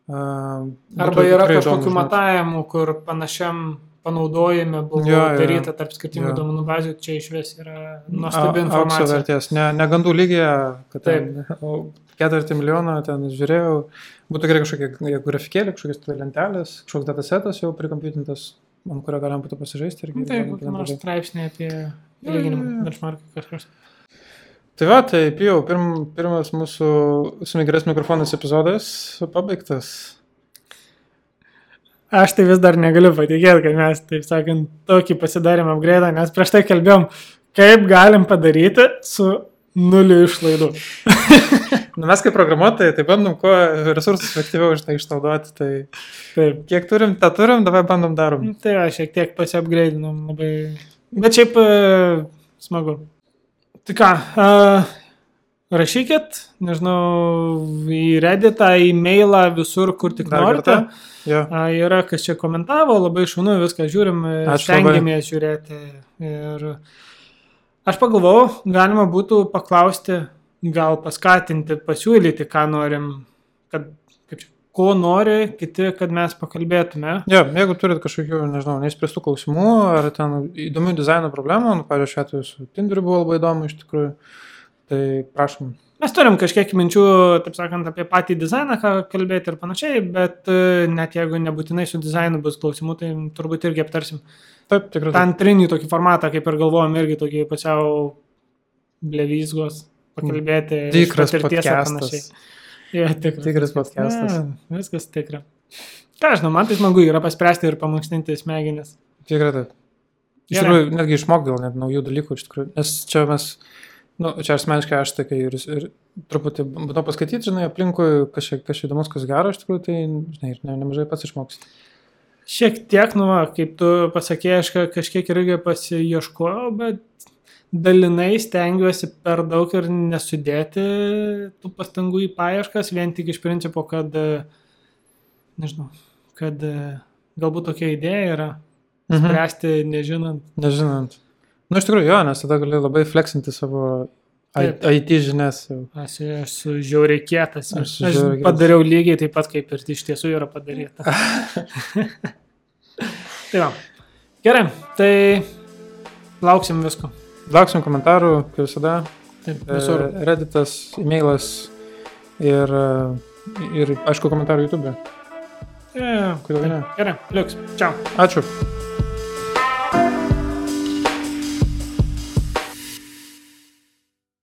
Uh, Arba yra kažkokių matavimų, kur panašiam panaudojime buvo Jo, jo, daryta tarp skirtingų Jo. duomenų bazių, čia iš vis yra nuostabi Aukso informacija. vertės, ne, ne gandų lygiai, kad ketvirtį milijoną ten žiūrėjau, būtų gerai kažkokie grafikėlė, kažkokios tai lentelės, kažkoks datasetas jau prikompiutintas, ant kurio galim būtų pasižaisti. irgi Nu, Tai galim kokį nors straipsnį apie lyginimą, benchmarką kažkas. Tai va, tai pijau, pirm, pirmas mūsų sumigrės mikrofonas epizodas pabaigtas. Aš tai vis dar negaliu patikėti, kad mes, taip sakant, tokį pasidarėm upgrade, nes prieš tai kalbėjom, kaip galim padaryti su nuliu išlaidų. [LAUGHS] Nu, mes kaip programuotojai, tai bandom kuo resursus efektyviau iš tai išnaudoti. Tai Taip. kiek turim, tą turim, dabar bandom darom. Nu, Tai aš šiek tiek pasiapgradinom labai. Bet šiaip e, smagu. Tai ką, e, rašykit, nežinau, į Redditą, į mailą, visur, kur tik Dar norite. kartą? Jo. A, Yra, kas čia komentavo, labai šaunu, viską žiūrim, stengiamės žiūrėti. Ir aš pagalvojau, galima būtų paklausti, gal paskatinti, pasiūlyti, ką norim, kad, ko nori kiti, kad mes pakalbėtume. Jo, jeigu turit kažkokių, nežinau, neįspręstų klausimų ar ten įdomių dizaino problemų, nu, pavyzdžiui, šiuo atveju su Tinderiu buvo labai įdomu iš tikrųjų, tai prašom. Mes turim kažkiek minčių, taip sakant, apie patį dizainą, ką kalbėti ir panašiai, bet e, net jeigu nebūtinai su dizainu bus klausimų, tai turbūt irgi aptarsim. Taip, tikrai. tą antrinį tokį formatą, kaip ir galvojom, irgi tokį pusiau blevizgos pakalbėti. Tikras podcastas. Ja, tikras, Tikras podcastas. Na, viskas tikra. Ką žinau, man tai smagu yra paspręsti ir pamankštinti smegenis. Tikrai taip. Iš tikrųjų, netgi išmok gal net naujų dalykų, iš tikrųjų. Nes čia mes, nu, čia asmeniškai aš kai ir, ir truputį bandau paskaityti, žinai, aplinkui čia įdomus, kas gero, iš tikrųjų, tai, žinai, ir ne, nemažai pats išmoks. Šiek tiek, nu, kaip tu pasakėjai, aš ka- kažkiek irgi pasieškojau, bet dalinai stengiuosi per daug ir nesudėti tų pastangų į paieškas, vien tik iš principo, kad, nežinau, kad galbūt tokia idėja yra Mhm. spręsti nežinant. Nežinant. Nu, iš tikrųjų, jo, nes tada gali labai flexinti savo Taip. IT žinias. jau. Aš esu žiauriai kietas. Aš Aš, kietas. padariau lygiai taip pat, kaip ir iš tiesų yra padaryta. [LAUGHS] tai va. Gerai, tai lauksim visko. Lauksim komentarų, kaip visada. Taip, E, visur. Redditas, e-mailas ir, e, ir, aišku, komentarų YouTube. E, Kodėl ne? Gerai, liuks. Čiau. Ačiū.